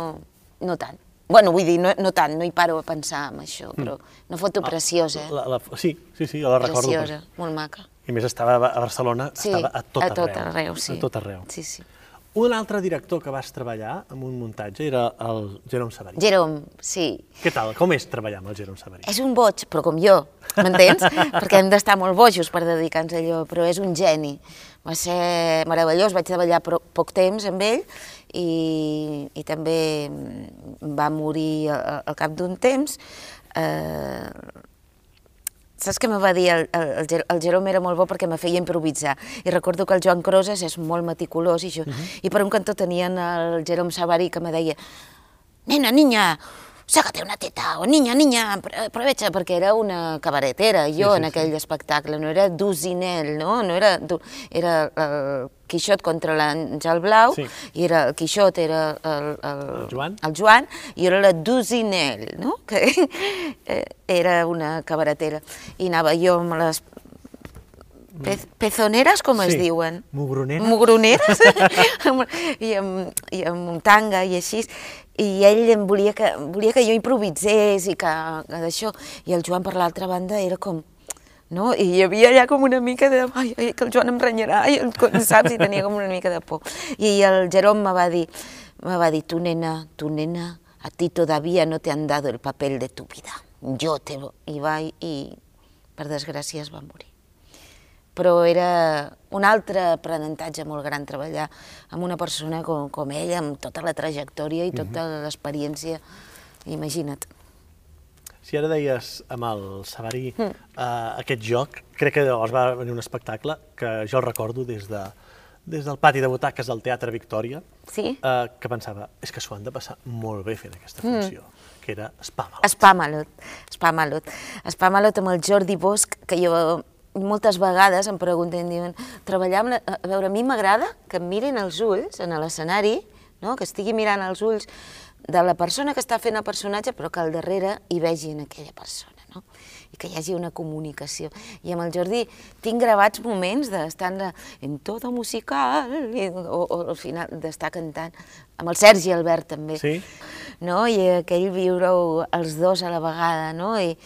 no tant. Bueno, vull dir, no, no tant, no hi paro a pensar en això, però mm. una foto preciosa. La, la, sí, sí, sí, jo la recordo. Preciosa, molt maca. I més estava a Barcelona, sí, estava a tot, a tot arreu. arreu sí. A tot arreu. Sí, sí. Un altre director que vas treballar amb un muntatge era el Jerome Sabarí. Jerome, sí. Què tal? Com és treballar amb el Jerome Sabarí? És un boig, però com jo, m'entens? Perquè hem d'estar molt bojos per dedicar-nos a allò, però és un geni. Va ser meravellós, vaig treballar poc temps amb ell i, i també va morir al, al cap d'un temps. Eh, saps què me va dir? El, el, el Jerome era molt bo perquè me feia improvisar. I recordo que el Joan Croses és molt meticulós i, jo, uh -huh. i per un cantó tenien el Jerome Savary que me deia nena, niña, sácate una teta, o niña, niña, aprovecha, perquè era una cabaretera, jo, sí, sí, en aquell sí. espectacle, no era Dusinel, no? no era, era el Quixot contra l'Àngel Blau, sí. i era, el Quixot era el, el, el, Joan. el Joan, i era la Dusinel, no? que era una cabaretera, i anava jo amb les Pez, pezoneres, com sí. es diuen? Mugroneres. Mugroneres, I, amb, i amb tanga i així i ell em volia que, volia que jo improvisés i que, que d'això, i el Joan per l'altra banda era com, no? I hi havia allà com una mica de, ai, ai que el Joan em renyarà, ai, saps? I tenia com una mica de por. I el Jerome me va dir, me va dir, tu nena, tu nena, a ti todavía no te han dado el papel de tu vida. Yo te... I va, i per desgràcia es va morir però era un altre aprenentatge molt gran treballar amb una persona com, com ell, amb tota la trajectòria i tota mm -hmm. l'experiència, imagina't. Si ara deies amb el Sabarí mm. uh, aquest joc, crec que llavors va venir un espectacle que jo el recordo des de, des del pati de butaques del Teatre Victòria, sí? uh, que pensava, és que s'ho han de passar molt bé fent aquesta funció, mm. que era Spamalot. Spamalot, Spamalot. Spamalot amb el Jordi Bosch, que jo moltes vegades em pregunten, diuen, treballar amb la... A veure, a mi m'agrada que em mirin els ulls en l'escenari, no? que estigui mirant els ulls de la persona que està fent el personatge, però que al darrere hi vegin aquella persona, no? i que hi hagi una comunicació. I amb el Jordi tinc gravats moments d'estar en tot musical, i, o, o al final d'estar cantant, amb el Sergi Albert també, sí? no? i aquell viure-ho els dos a la vegada, no? I,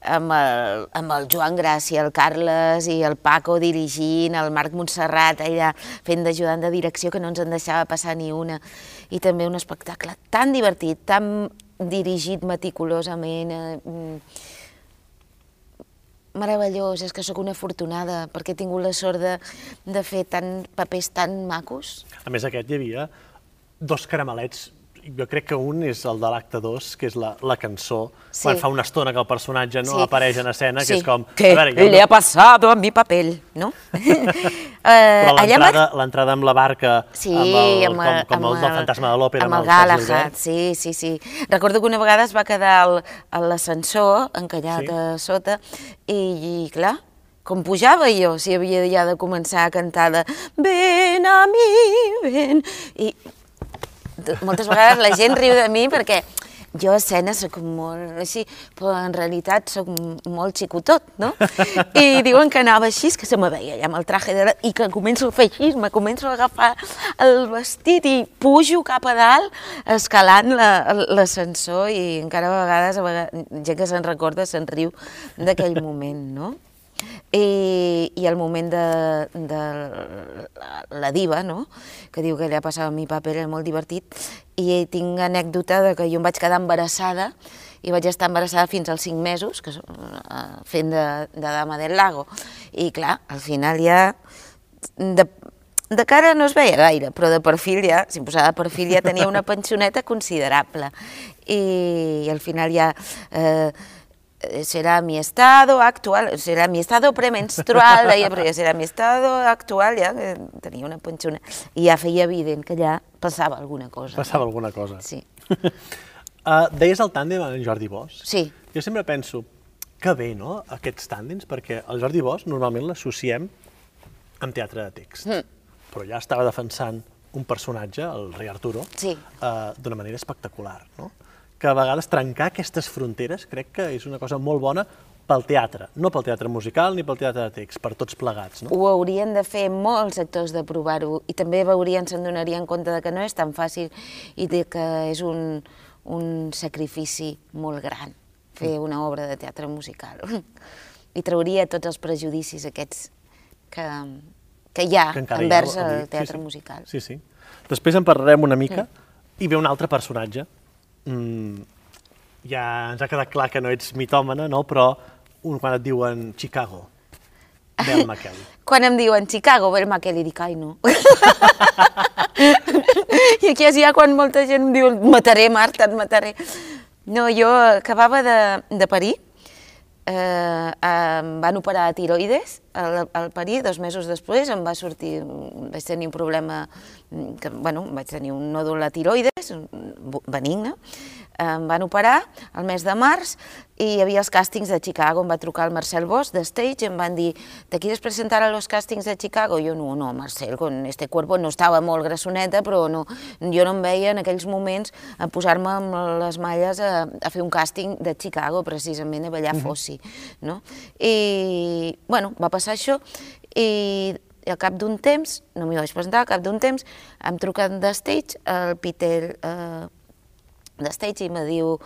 amb el, amb el Joan Gràcia, el Carles i el Paco dirigint, el Marc Montserrat allà fent d'ajudant de direcció que no ens en deixava passar ni una. I també un espectacle tan divertit, tan dirigit meticulosament, eh, meravellós, és que sóc una afortunada perquè he tingut la sort de, de fer tant papers tan macos. A més aquest hi havia dos caramelets jo crec que un és el de l'acte 2, que és la, la cançó, sí. quan fa una estona que el personatge no sí. apareix en escena, sí. que és com... Que a veure, le ha passat a mi paper, no? Però l'entrada amb la barca, sí, amb el, amb, com, com amb el, el del fantasma de l'òpera, amb, amb el, Galahad, sí, sí, sí. Recordo que una vegada es va quedar a l'ascensor, encallat sí. a sota, i, i clar, com pujava jo, si havia ja de començar a cantar de Ven a mi, ven... I moltes vegades la gent riu de mi perquè jo a escena soc molt així, però en realitat soc molt xicotot, no? I diuen que anava així, que se me veia ja amb el traje de... i que començo a fer així, me començo a agafar el vestit i pujo cap a dalt escalant l'ascensor i encara a vegades, a vegades gent que se'n recorda se'n riu d'aquell moment, no? I, i el moment de, de la, la diva, no? que diu que allà passava a mi paper, era molt divertit, i tinc anècdota de que jo em vaig quedar embarassada i vaig estar embarassada fins als 5 mesos, que, uh, fent de, de dama del lago. I clar, al final ja... De, de cara no es veia gaire, però de perfil ja, si em posava de perfil ja tenia una pensioneta considerable. I, i al final ja... Eh, Eh, será mi estado actual, será mi estado premenstrual, deia, perquè serà mi estado actual, ja que tenia una punxona, i ja feia evident que ja passava alguna cosa. Passava alguna cosa. Sí. uh, deies el tàndem en Jordi Bosch. Sí. Jo sempre penso que bé, no?, aquests tàndems, perquè el Jordi Bosch normalment l'associem amb teatre de text, mm. però ja estava defensant un personatge, el rei Arturo, sí. uh, d'una manera espectacular, no? Que a vegades trencar aquestes fronteres crec que és una cosa molt bona pel teatre, no pel teatre musical ni pel teatre de text, per tots plegats. No? Ho haurien de fer molts actors de provar-ho i també veurien, se'n donarien compte de que no és tan fàcil i de que és un, un sacrifici molt gran fer mm. una obra de teatre musical. I trauria tots els prejudicis aquests que, que hi ha que envers hi ha, el teatre sí, sí. musical. Sí, sí. Després en parlarem una mica mm. i ve un altre personatge mm, ja ens ha quedat clar que no ets mitòmana, no? però un, quan et diuen Chicago, Bel McKelly. quan em diuen Chicago, Bel McKelly, dic, ai, no. I aquí és ja quan molta gent em diu, mataré, Marta, et mataré. No, jo acabava de, de parir, eh, em van operar a tiroides al, al parir, dos mesos després em va sortir, vaig tenir un problema, que, bueno, vaig tenir un nòdul a tiroides, benigne, em van operar el mes de març i hi havia els càstings de Chicago, em va trucar el Marcel Bosch de Stage i em van dir ¿te quieres presentar a los càstings de Chicago? Jo no, no, Marcel, con este cuerpo no estava molt grassoneta, però no, jo no em veia en aquells moments a posar-me amb les malles a, a fer un càsting de Chicago, precisament, a ballar uh -huh. Fossi, no? I, bueno, va passar això i al cap d'un temps, no m'hi vaig presentar, al cap d'un temps em truquen de Stage el Peter eh, de Stage y me dijo,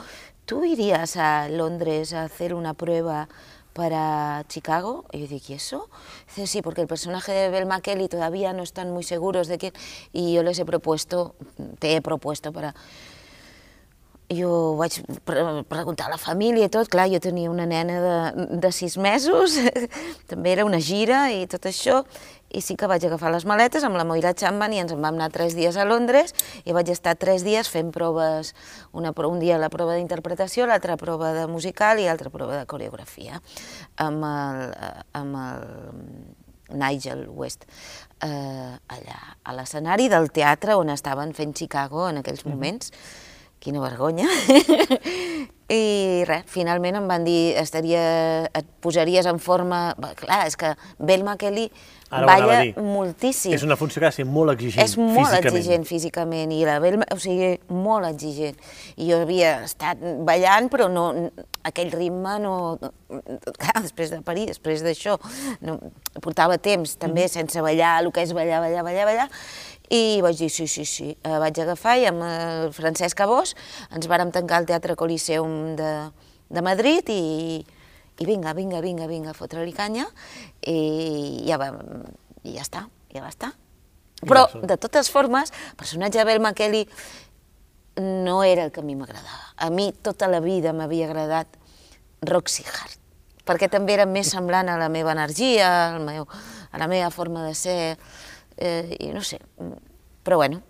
¿tú irías a Londres a hacer una prueba para Chicago? Y yo dije, ¿y eso? Dice, sí, porque el personaje de Bel McKelly todavía no están muy seguros de que... Y yo les he propuesto, te he propuesto para... Jo vaig preguntar a la família i tot, clar, jo tenia una nena de, de sis mesos, també era una gira i tot això, i sí que vaig agafar les maletes amb la Moira Chapman i ens en vam anar tres dies a Londres i vaig estar tres dies fent proves, una, un dia la prova d'interpretació, l'altra prova de musical i l'altra prova de coreografia amb el, amb el Nigel West eh, allà a l'escenari del teatre on estaven fent Chicago en aquells moments. Mm quina vergonya. I res, finalment em van dir, estaria, et posaries en forma... Bé, clar, és que Belma Kelly Ara balla moltíssim. És una funció que ha de ser molt exigent És molt físicament. exigent físicament, i la Belma, o sigui, molt exigent. I jo havia estat ballant, però no, aquell ritme no... Clar, després de parir, després d'això, no, portava temps també mm -hmm. sense ballar, el que és ballar, ballar, ballar, ballar, i vaig dir sí, sí, sí. Eh, vaig agafar i amb el Francesc Abós ens vàrem tancar al Teatre Coliseum de, de Madrid i, i vinga, vinga, vinga, vinga, fotre-li canya i ja, va, i ja està, ja va estar. Però, de totes formes, el personatge de Belma Kelly no era el que a mi m'agradava. A mi tota la vida m'havia agradat Roxy Hart, perquè també era més semblant a la meva energia, al meu, a la meva forma de ser, eh, i no sé, però bueno.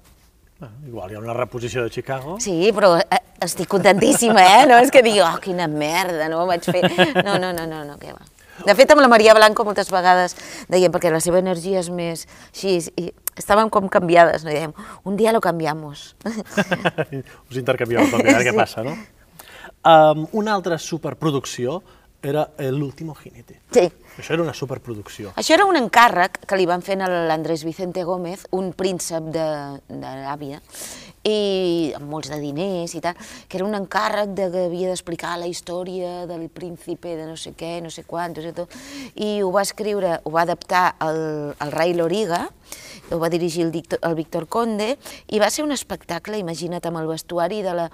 Ah, igual hi ha una reposició de Chicago. Sí, però eh, estic contentíssima, eh? No és que digui, oh, quina merda, no vaig fer... No, no, no, no, no què va. De fet, amb la Maria Blanco moltes vegades dèiem, perquè la seva energia és més així, i estàvem com canviades, no? dèiem, un dia lo cambiamos. Us intercanvieu també, a veure sí. què passa, no? Um, una altra superproducció era El último jinete. Sí. Això era una superproducció. Això era un encàrrec que li van fer a l'Andrés Vicente Gómez, un príncep de- d'Aràbia, i amb molts de diners i tal, que era un encàrrec de que havia d'explicar la història del príncipe de no sé què, no sé quantos i tot, i ho va escriure, ho va adaptar el, el rei Loriga, ho va dirigir el, Dictor, el Víctor Conde, i va ser un espectacle, imagina't, amb el vestuari de la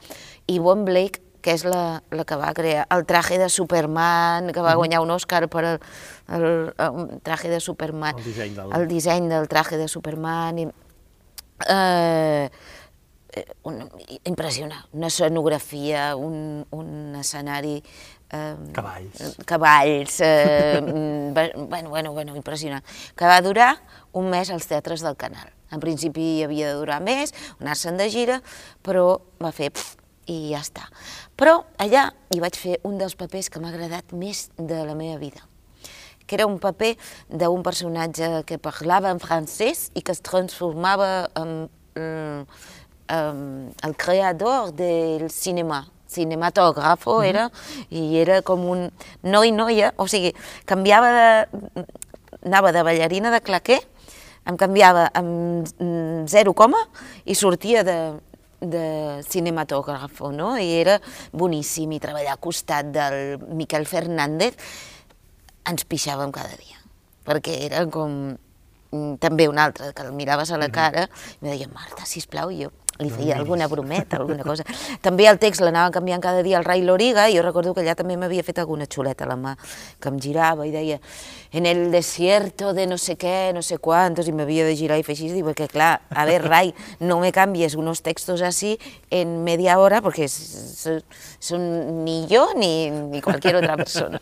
Yvonne Blake, que és la, la que va crear el traje de Superman, que va guanyar un Oscar per el, el, el traje de Superman. El disseny del- El disseny del traje de Superman. I, eh, eh, un, impressionant, una escenografia, un, un escenari... Eh, Cavalls. Cavalls, eh, mm, bueno, bueno, bueno, impressionant. Que va durar un mes als teatres del Canal. En principi havia de durar més, anar-se'n de gira, però va fer pf, i ja està. Però allà hi vaig fer un dels papers que m'ha agradat més de la meva vida que era un paper d'un personatge que parlava en francès i que es transformava en, en, en el creador del cinema, cinematògrafo era, i era com un noi-noia, o sigui, canviava de... anava de ballarina de claquer, em canviava amb mm, zero coma i sortia de, de cinematògrafo, no? I era boníssim, i treballar al costat del Miquel Fernández, ens pixàvem cada dia, perquè era com mm, també un altre, que el miraves a la cara i em deia, Marta, sisplau, i jo li feia alguna brometa, alguna cosa. També el text l'anava canviant cada dia el Rai Loriga, i jo recordo que allà també m'havia fet alguna xuleta a la mà, que em girava i deia en el desierto de no sé què, no sé quantos, i m'havia de girar i fer així, perquè clar, a ver, Rai, no me cambies unos textos así en media hora, porque son, son ni yo ni, ni cualquier otra persona.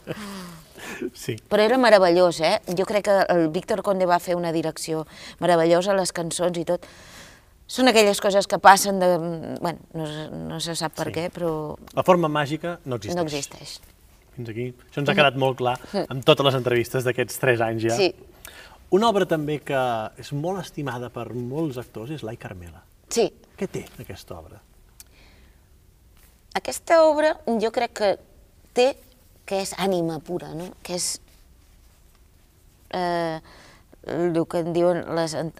Sí. Però era meravellós, eh? Jo crec que el Víctor Conde va fer una direcció meravellosa, les cançons i tot. Són aquelles coses que passen de... Bueno, no, no se sap per Sí. què, però La forma màgica no existeix. no existeix. Fins aquí. Això ens ha quedat molt clar amb totes les entrevistes d'aquests tres anys ja. Sí, Una obra també que és molt estimada per molts actors és l'Ai Carmela. sí. Què té aquesta obra? Aquesta obra jo crec que té que és ànima pura, no? que és eh, el que en diuen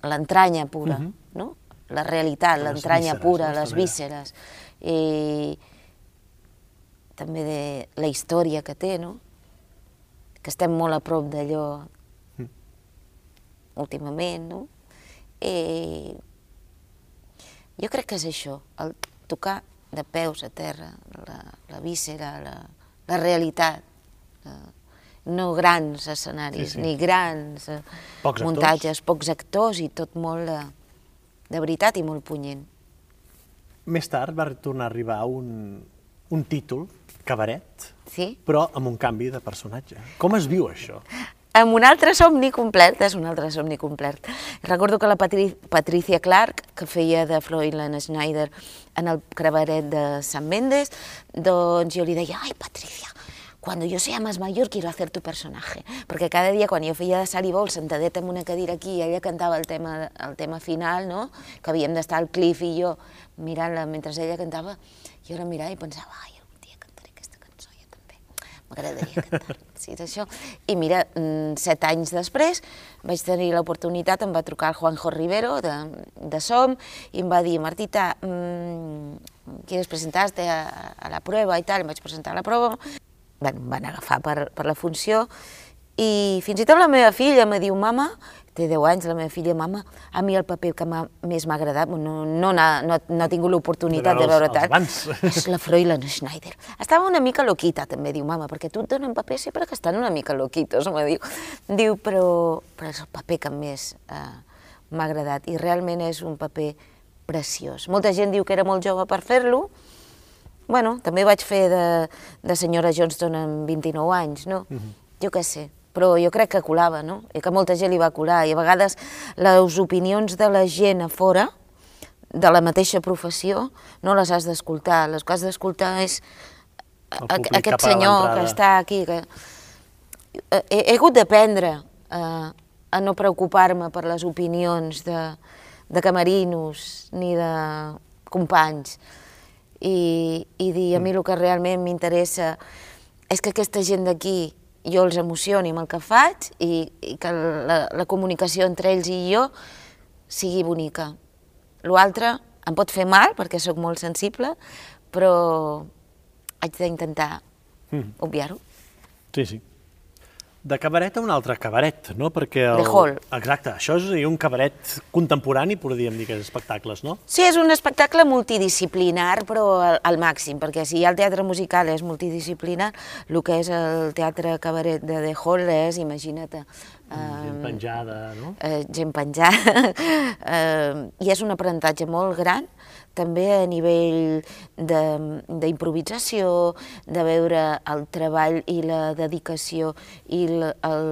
l'entranya pura, no? La realitat, l'entranya pura, les vísceres, i també de la història que té, no? que estem molt a prop d'allò últimament, no? I jo crec que és això, el tocar de peus a terra, la, la víscera, la, la realitat, la, no grans escenaris, Sí, sí. ni grans eh, Pocs actors. muntatges, pocs actors i tot molt de, de veritat i molt punyent. Més tard va tornar a arribar un, un títol, Cabaret, Sí? però amb un canvi de personatge. Com es viu això? amb un altre somni complet, és un altre somni complet. Recordo que la Patri Patricia Clark, que feia de Froilan Schneider en el cabaret de Sant Mendes, doncs jo li deia, ai, Patricia, cuando yo sea más mayor quiero hacer tu personaje. Perquè cada dia quan jo feia de Sally Ball sentadeta en una cadira aquí i ella cantava el tema, el tema final, no? que havíem d'estar el Cliff i jo mirant-la mentre ella cantava, jo la mirava i pensava, ai, algun dia cantaré aquesta cançó jo també. M'agradaria cantar. Sí, és això. I mira, mm, set anys després vaig tenir l'oportunitat, em va trucar el Juanjo Rivero de, de SOM i em va dir, Martita, mm, ¿quieres presentarte a, a la prueba i tal? Em vaig presentar a la prova, van, van agafar per, per la funció i fins i tot la meva filla me diu, mama, té 10 anys, la meva filla, mama, a mi el paper que més m'ha agradat, no, no, no, no he tingut l'oportunitat De de veure tant, és la Froilan Schneider. Estava una mica loquita, també, diu, mama, perquè tu et donen paper sempre que estan una mica loquitos, me diu. Diu, però, però és el paper que més eh, m'ha agradat i realment és un paper preciós. Molta gent diu que era molt jove per fer-lo, Bueno, també vaig fer de, de senyora Johnston amb 29 anys, no? Jo què sé, però jo crec que colava, no? I que molta gent li va colar, i a vegades les opinions de la gent a fora, de la mateixa professió, no les has d'escoltar, les que has d'escoltar és aquest senyor que està aquí, que... He, he hagut d'aprendre a, a no preocupar-me per les opinions de, de camerinos ni de companys i, i dir a mi el que realment m'interessa és que aquesta gent d'aquí jo els emocioni amb el que faig i, i que la, la comunicació entre ells i jo sigui bonica. L'altre em pot fer mal perquè sóc molt sensible, però haig d'intentar mm. obviar-ho. Sí, sí. De cabaret a un altre cabaret, no? Perquè el... De hall. Exacte, això és un cabaret contemporani, podríem dir, aquests espectacles, no? Sí, és un espectacle multidisciplinar, però al, al màxim, perquè si el teatre musical és multidisciplinar, el que és el teatre cabaret de The Hall és, imagina't... Eh, gent penjada, no? Eh, gent penjada, eh, i és un aprenentatge molt gran, també a nivell d'improvisació, de, de veure el treball i la dedicació i el, el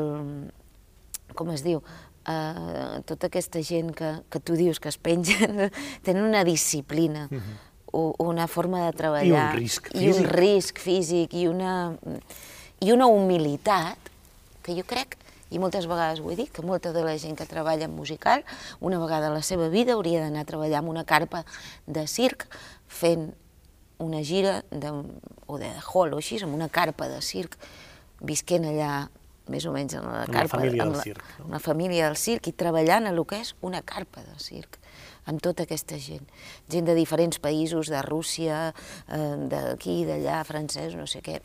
com es diu, uh, tota aquesta gent que, que tu dius que es pengen, tenen una disciplina, uh -huh. una forma de treballar. I un risc físic. I un risc físic, i una, i una humilitat que jo crec i moltes vegades ho he dit, que molta de la gent que treballa en musical, una vegada a la seva vida hauria d'anar a treballar en una carpa de circ fent una gira de, o de hall o així, amb una carpa de circ, visquent allà més o menys en la carpa, família amb del la, circ, no? una família del circ i treballant a el que és una carpa de circ amb tota aquesta gent. Gent de diferents països, de Rússia, eh, d'aquí, d'allà, francès, no sé què.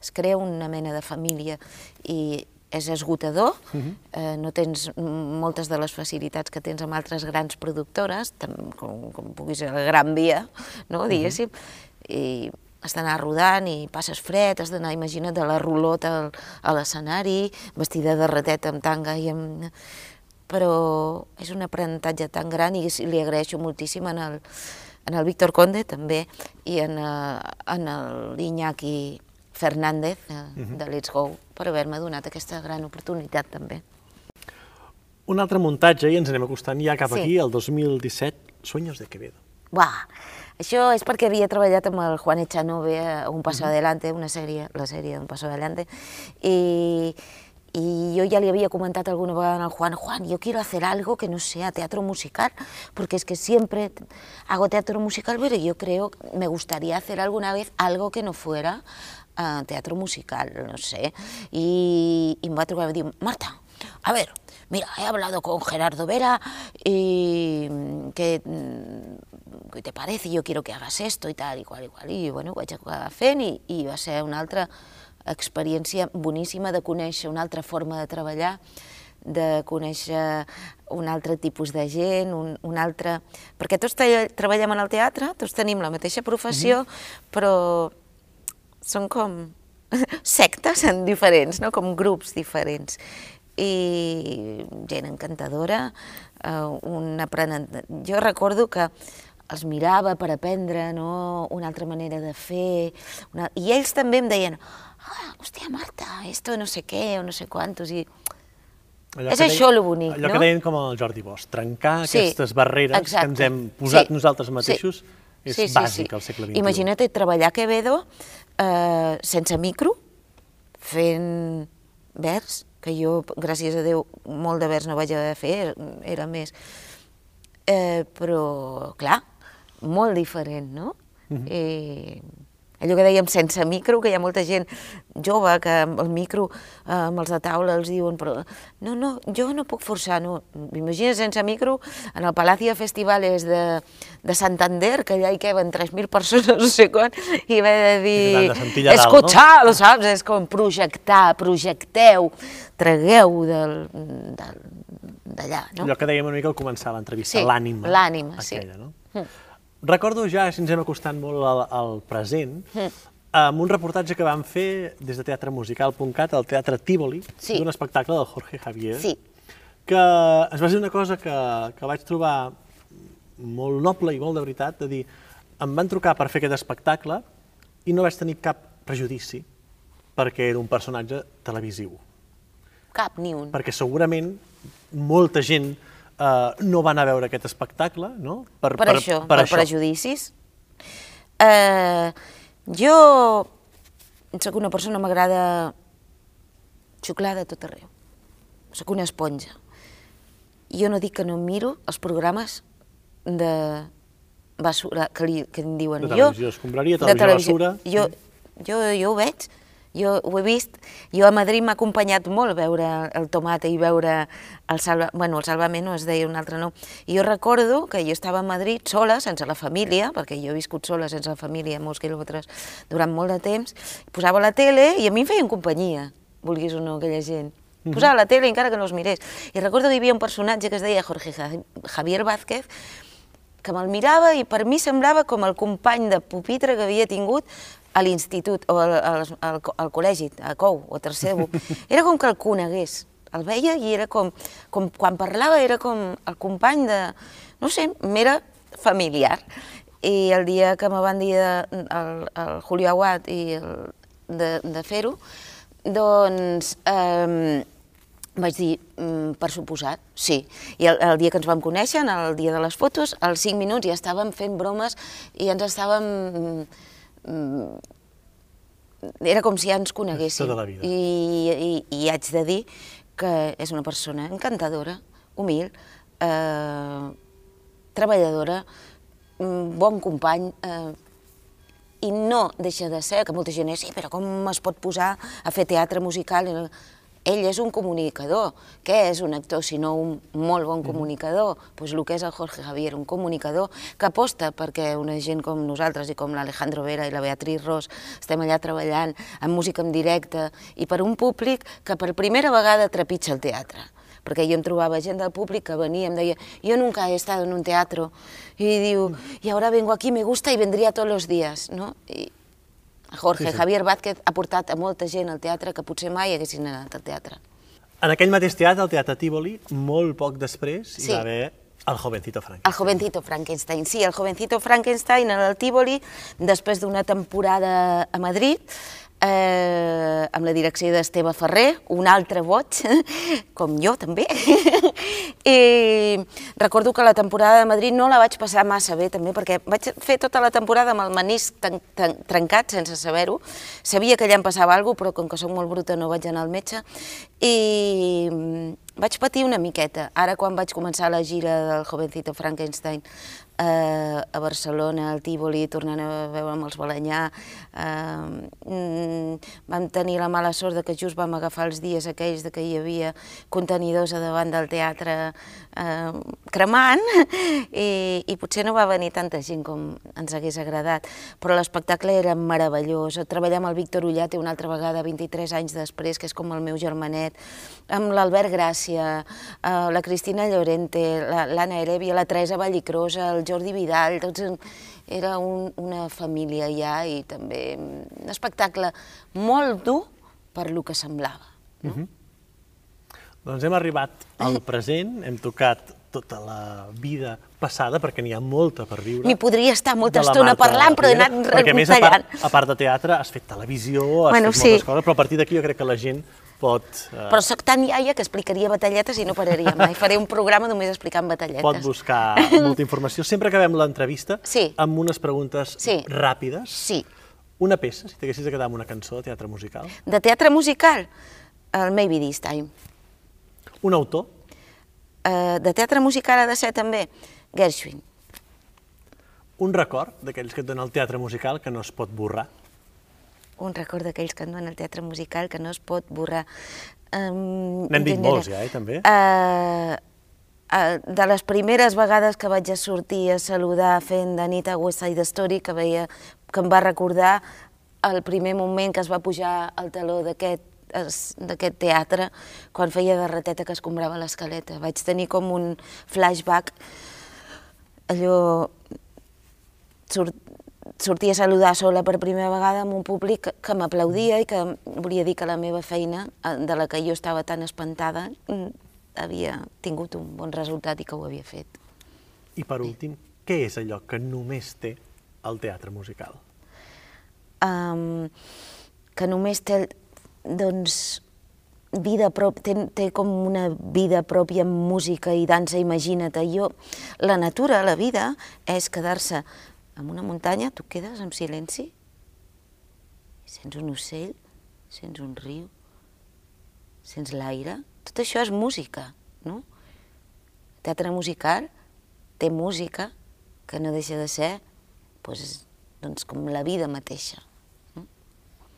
Es crea una mena de família i és esgotador, uh -huh. eh, no tens moltes de les facilitats que tens amb altres grans productores, com, com pugui ser la Gran Via, no, diguéssim, uh -huh. i has d'anar rodant i passes fred, has d'anar, imagina't, de la rulota a l'escenari, vestida de ratet amb tanga i amb... Però és un aprenentatge tan gran i li agraeixo moltíssim en el, en el Víctor Conde també i en, eh, en l'Iñaki Fernández de, uh -huh. de Let's Go per haver-me donat aquesta gran oportunitat també. Un altre muntatge, i ens anem acostant ja cap sí. aquí, el 2017, Sueños de Quevedo. Buah, això és perquè havia treballat amb el Juan Echanove a Un Paso uh -huh. Adelante, una sèrie, la sèrie Un Paso Adelante, i, y yo ya le había comentado alguna vez al Juan, Juan, yo quiero hacer algo que no sea teatro musical, porque es que siempre hago teatro musical, pero yo creo, me gustaría hacer alguna vez algo que no fuera uh, teatro musical, no sé. Y, y me va a trobar y me dice, Marta, a ver, mira, he hablado con Gerardo Vera y ¿qué, ¿qué te parece? Yo quiero que hagas esto y tal, y cual, i qual. I bueno, ho vaig acabar fent i, i va ser una altra experiència boníssima de conèixer una altra forma de treballar, de conèixer un altre tipus de gent, un, un altre... Perquè tots treballem en el teatre, tots tenim la mateixa professió, mm -hmm. però són com sectes en diferents, no? com grups diferents. I gent encantadora, eh, un aprenent... Jo recordo que els mirava per aprendre no? una altra manera de fer, una... i ells també em deien ah, hòstia, Marta, esto no sé què, o no sé quantos, i allò és això deien, lo bonic, allò no? que deien com el Jordi Bosch, trencar sí, aquestes barreres exacte. que ens hem posat sí, nosaltres mateixos sí. és sí, sí, bàsic sí. al segle XXI. Imagina't treballar a Quevedo eh, sense micro, fent vers, que jo, gràcies a Déu, molt de vers no vaig haver de fer, era més. Eh, però, clar, molt diferent, no? -huh. I allò que dèiem sense micro, que hi ha molta gent jove que amb el micro, eh, amb els de taula, els diuen, però no, no, jo no puc forçar, no. M'imagino sense micro, en el Palacio de Festivales de, de Santander, que allà hi queben 3.000 persones, no sé quan, i va de dir, escoltar, no? saps? És com projectar, projecteu, tragueu del, del, d'allà, no? Allò que dèiem una mica al començar l'entrevista, sí, l'ànima. l'ànima, sí. no? Mm. Recordo ja, si ens hem acostant molt al, al present, mm. amb un reportatge que vam fer des de teatremusical.cat al Teatre Tívoli, sí. d'un espectacle del Jorge Javier, sí. que es va dir una cosa que, que vaig trobar molt noble i molt de veritat, de dir, em van trucar per fer aquest espectacle i no vaig tenir cap prejudici perquè era un personatge televisiu. Cap, ni un. Perquè segurament molta gent uh, no van a veure aquest espectacle, no? Per, per, per això, per, per això. prejudicis. Uh, jo sóc una persona, m'agrada xuclar de tot arreu. Sóc una esponja. Jo no dic que no miro els programes de basura, que, li, que em diuen de televisió, jo... escombraria, televisió, de televisió basura... Jo jo, jo ho veig, jo ho he vist. Jo a Madrid m'ha acompanyat molt veure el tomate i veure el salva... Bueno, el salvament no es deia un altre nom. I jo recordo que jo estava a Madrid sola, sense la família, perquè jo he viscut sola sense la família molts quilòmetres durant molt de temps, posava la tele i a mi em feien companyia, vulguis o no, aquella gent. Posava la tele encara que no els mirés. I recordo que hi havia un personatge que es deia Jorge Javier Vázquez, que me'l mirava i per mi semblava com el company de pupitre que havia tingut a l'institut o al, al, al, al col·legi, a COU o a tercer de Era com que el conegués, el veia i era com, com quan parlava era com el company de, no sé, m'era familiar. I el dia que me van dir de, el, el Julio Aguat i el, de, de fer-ho, doncs eh, vaig dir, mm, per suposat, sí. I el, el dia que ens vam conèixer, el dia de les fotos, als 5 minuts ja estàvem fent bromes i ens estàvem... Mm, era com si ja ens coneguéssim. Tota la vida. I, i, I haig de dir que és una persona encantadora, humil, eh, treballadora, mm, bon company, eh, i no deixa de ser, que molta gent és, sí, però com es pot posar a fer teatre musical? Ell és un comunicador. Què és un actor si no un molt bon comunicador? Doncs pues el que és el Jorge Javier, un comunicador que aposta perquè una gent com nosaltres i com l'Alejandro Vera i la Beatriz Ros estem allà treballant amb música en directe i per un públic que per primera vegada trepitja el teatre perquè jo em trobava gent del públic que venia, em deia, jo nunca he estat en un teatre, i diu, i ara vengo aquí, me gusta i vendria tots els dies, no? I, Jorge sí, sí. Javier Vázquez ha portat a molta gent al teatre que potser mai haguessin anat al teatre. En aquell mateix teatre, el Teatre Tívoli, molt poc després, sí. hi va haver el Jovencito Frankenstein. El Jovencito Frankenstein, sí, el Jovencito Frankenstein en el Tívoli, després d'una temporada a Madrid, eh, amb la direcció d'Esteve Ferrer, un altre boig, com jo també. I recordo que la temporada de Madrid no la vaig passar massa bé també, perquè vaig fer tota la temporada amb el menisc trencat sense saber-ho. Sabia que allà em passava alguna cosa, però com que soc molt bruta no vaig anar al metge. I vaig patir una miqueta. Ara, quan vaig començar la gira del Jovencito Frankenstein eh, a Barcelona, al Tívoli, tornant a veure amb els Balanyà, eh, mm, vam tenir la mala sort de que just vam agafar els dies aquells de que hi havia contenidors a davant del teatre eh, cremant i, i potser no va venir tanta gent com ens hagués agradat, però l'espectacle era meravellós. Treballar amb el Víctor Ullate una altra vegada, 23 anys després, que és com el meu germanet, amb l'Albert Gràcia, eh, la Cristina Llorente, l'Anna Heredia, la Teresa Vallicrosa, el Jordi Vidal, tots era un, una família ja i també un espectacle molt dur per lo que semblava. No? Mm -hmm. Doncs hem arribat al present, hem tocat tota la vida passada, perquè n'hi ha molta per viure. M'hi podria estar molta estona parlant, però he anat Perquè a més, a part, a part de teatre, has fet televisió, has bueno, fet sí. moltes coses, però a partir d'aquí jo crec que la gent pot... Eh... Però sóc tan iaia que explicaria batalletes i no pararia mai. Faré un programa només explicant batalletes. Pot buscar molta informació. Sempre acabem l'entrevista sí. amb unes preguntes sí. ràpides. Sí. Una peça, si t'haguessis de quedar amb una cançó de teatre musical. De teatre musical? El Maybe This Time. Un autor? Uh, de teatre musical ha de ser també Gershwin. Un record d'aquells que et dona el teatre musical que no es pot borrar? Un record d'aquells que et dona el teatre musical que no es pot borrar. Um, N'hem dit molts ja, eh, també? Uh, de les primeres vegades que vaig a sortir a saludar fent de nit a West Side Story, que, veia, que em va recordar el primer moment que es va pujar al taló d'aquest d'aquest teatre quan feia de rateta que escombrava l'escaleta. Vaig tenir com un flashback, allò... Sort, sortia a saludar sola per primera vegada amb un públic que, que m'aplaudia i que volia dir que la meva feina, eh, de la que jo estava tan espantada, mm, havia tingut un bon resultat i que ho havia fet. I per últim, què és allò que només té el teatre musical? Um, que només té doncs, vida prop, té, té com una vida pròpia amb música i dansa, imagina't. Jo, la natura, la vida, és quedar-se en una muntanya, tu quedes en silenci, sents un ocell, sents un riu, sents l'aire, tot això és música, no? teatre musical té música que no deixa de ser doncs, doncs com la vida mateixa.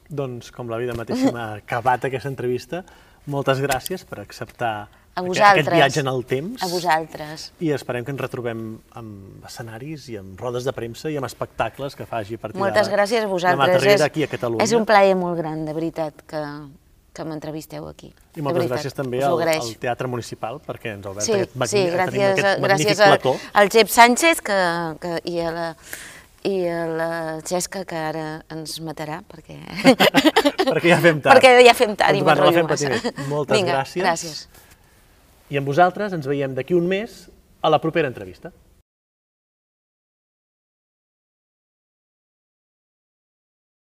Doncs, com la vida mateixa m'ha acabat aquesta entrevista, moltes gràcies per acceptar A aquest- viatge en el temps. A vosaltres. I esperem que ens retrobem amb escenaris i amb rodes de premsa i amb espectacles que faci a partir Moltes gràcies a vosaltres. És- aquí a Catalunya. És un plaer molt gran, de veritat, que, que m'entrevisteu aquí. I moltes veritat, gràcies també al, al Teatre Municipal perquè ens ha obert Sí, aquest, magni- sí, tenim gràcies, aquest magnífic gràcies al, plató. al Jep Sánchez que, que, i, a la, i la Xesca, que ara ens matarà, perquè... perquè ja fem tard. perquè ja fem tard i Doncs va, no la m'enrotllo fem patir massa. Moltes Vinga, gràcies. gràcies. I amb vosaltres ens veiem d'aquí un mes a la propera entrevista.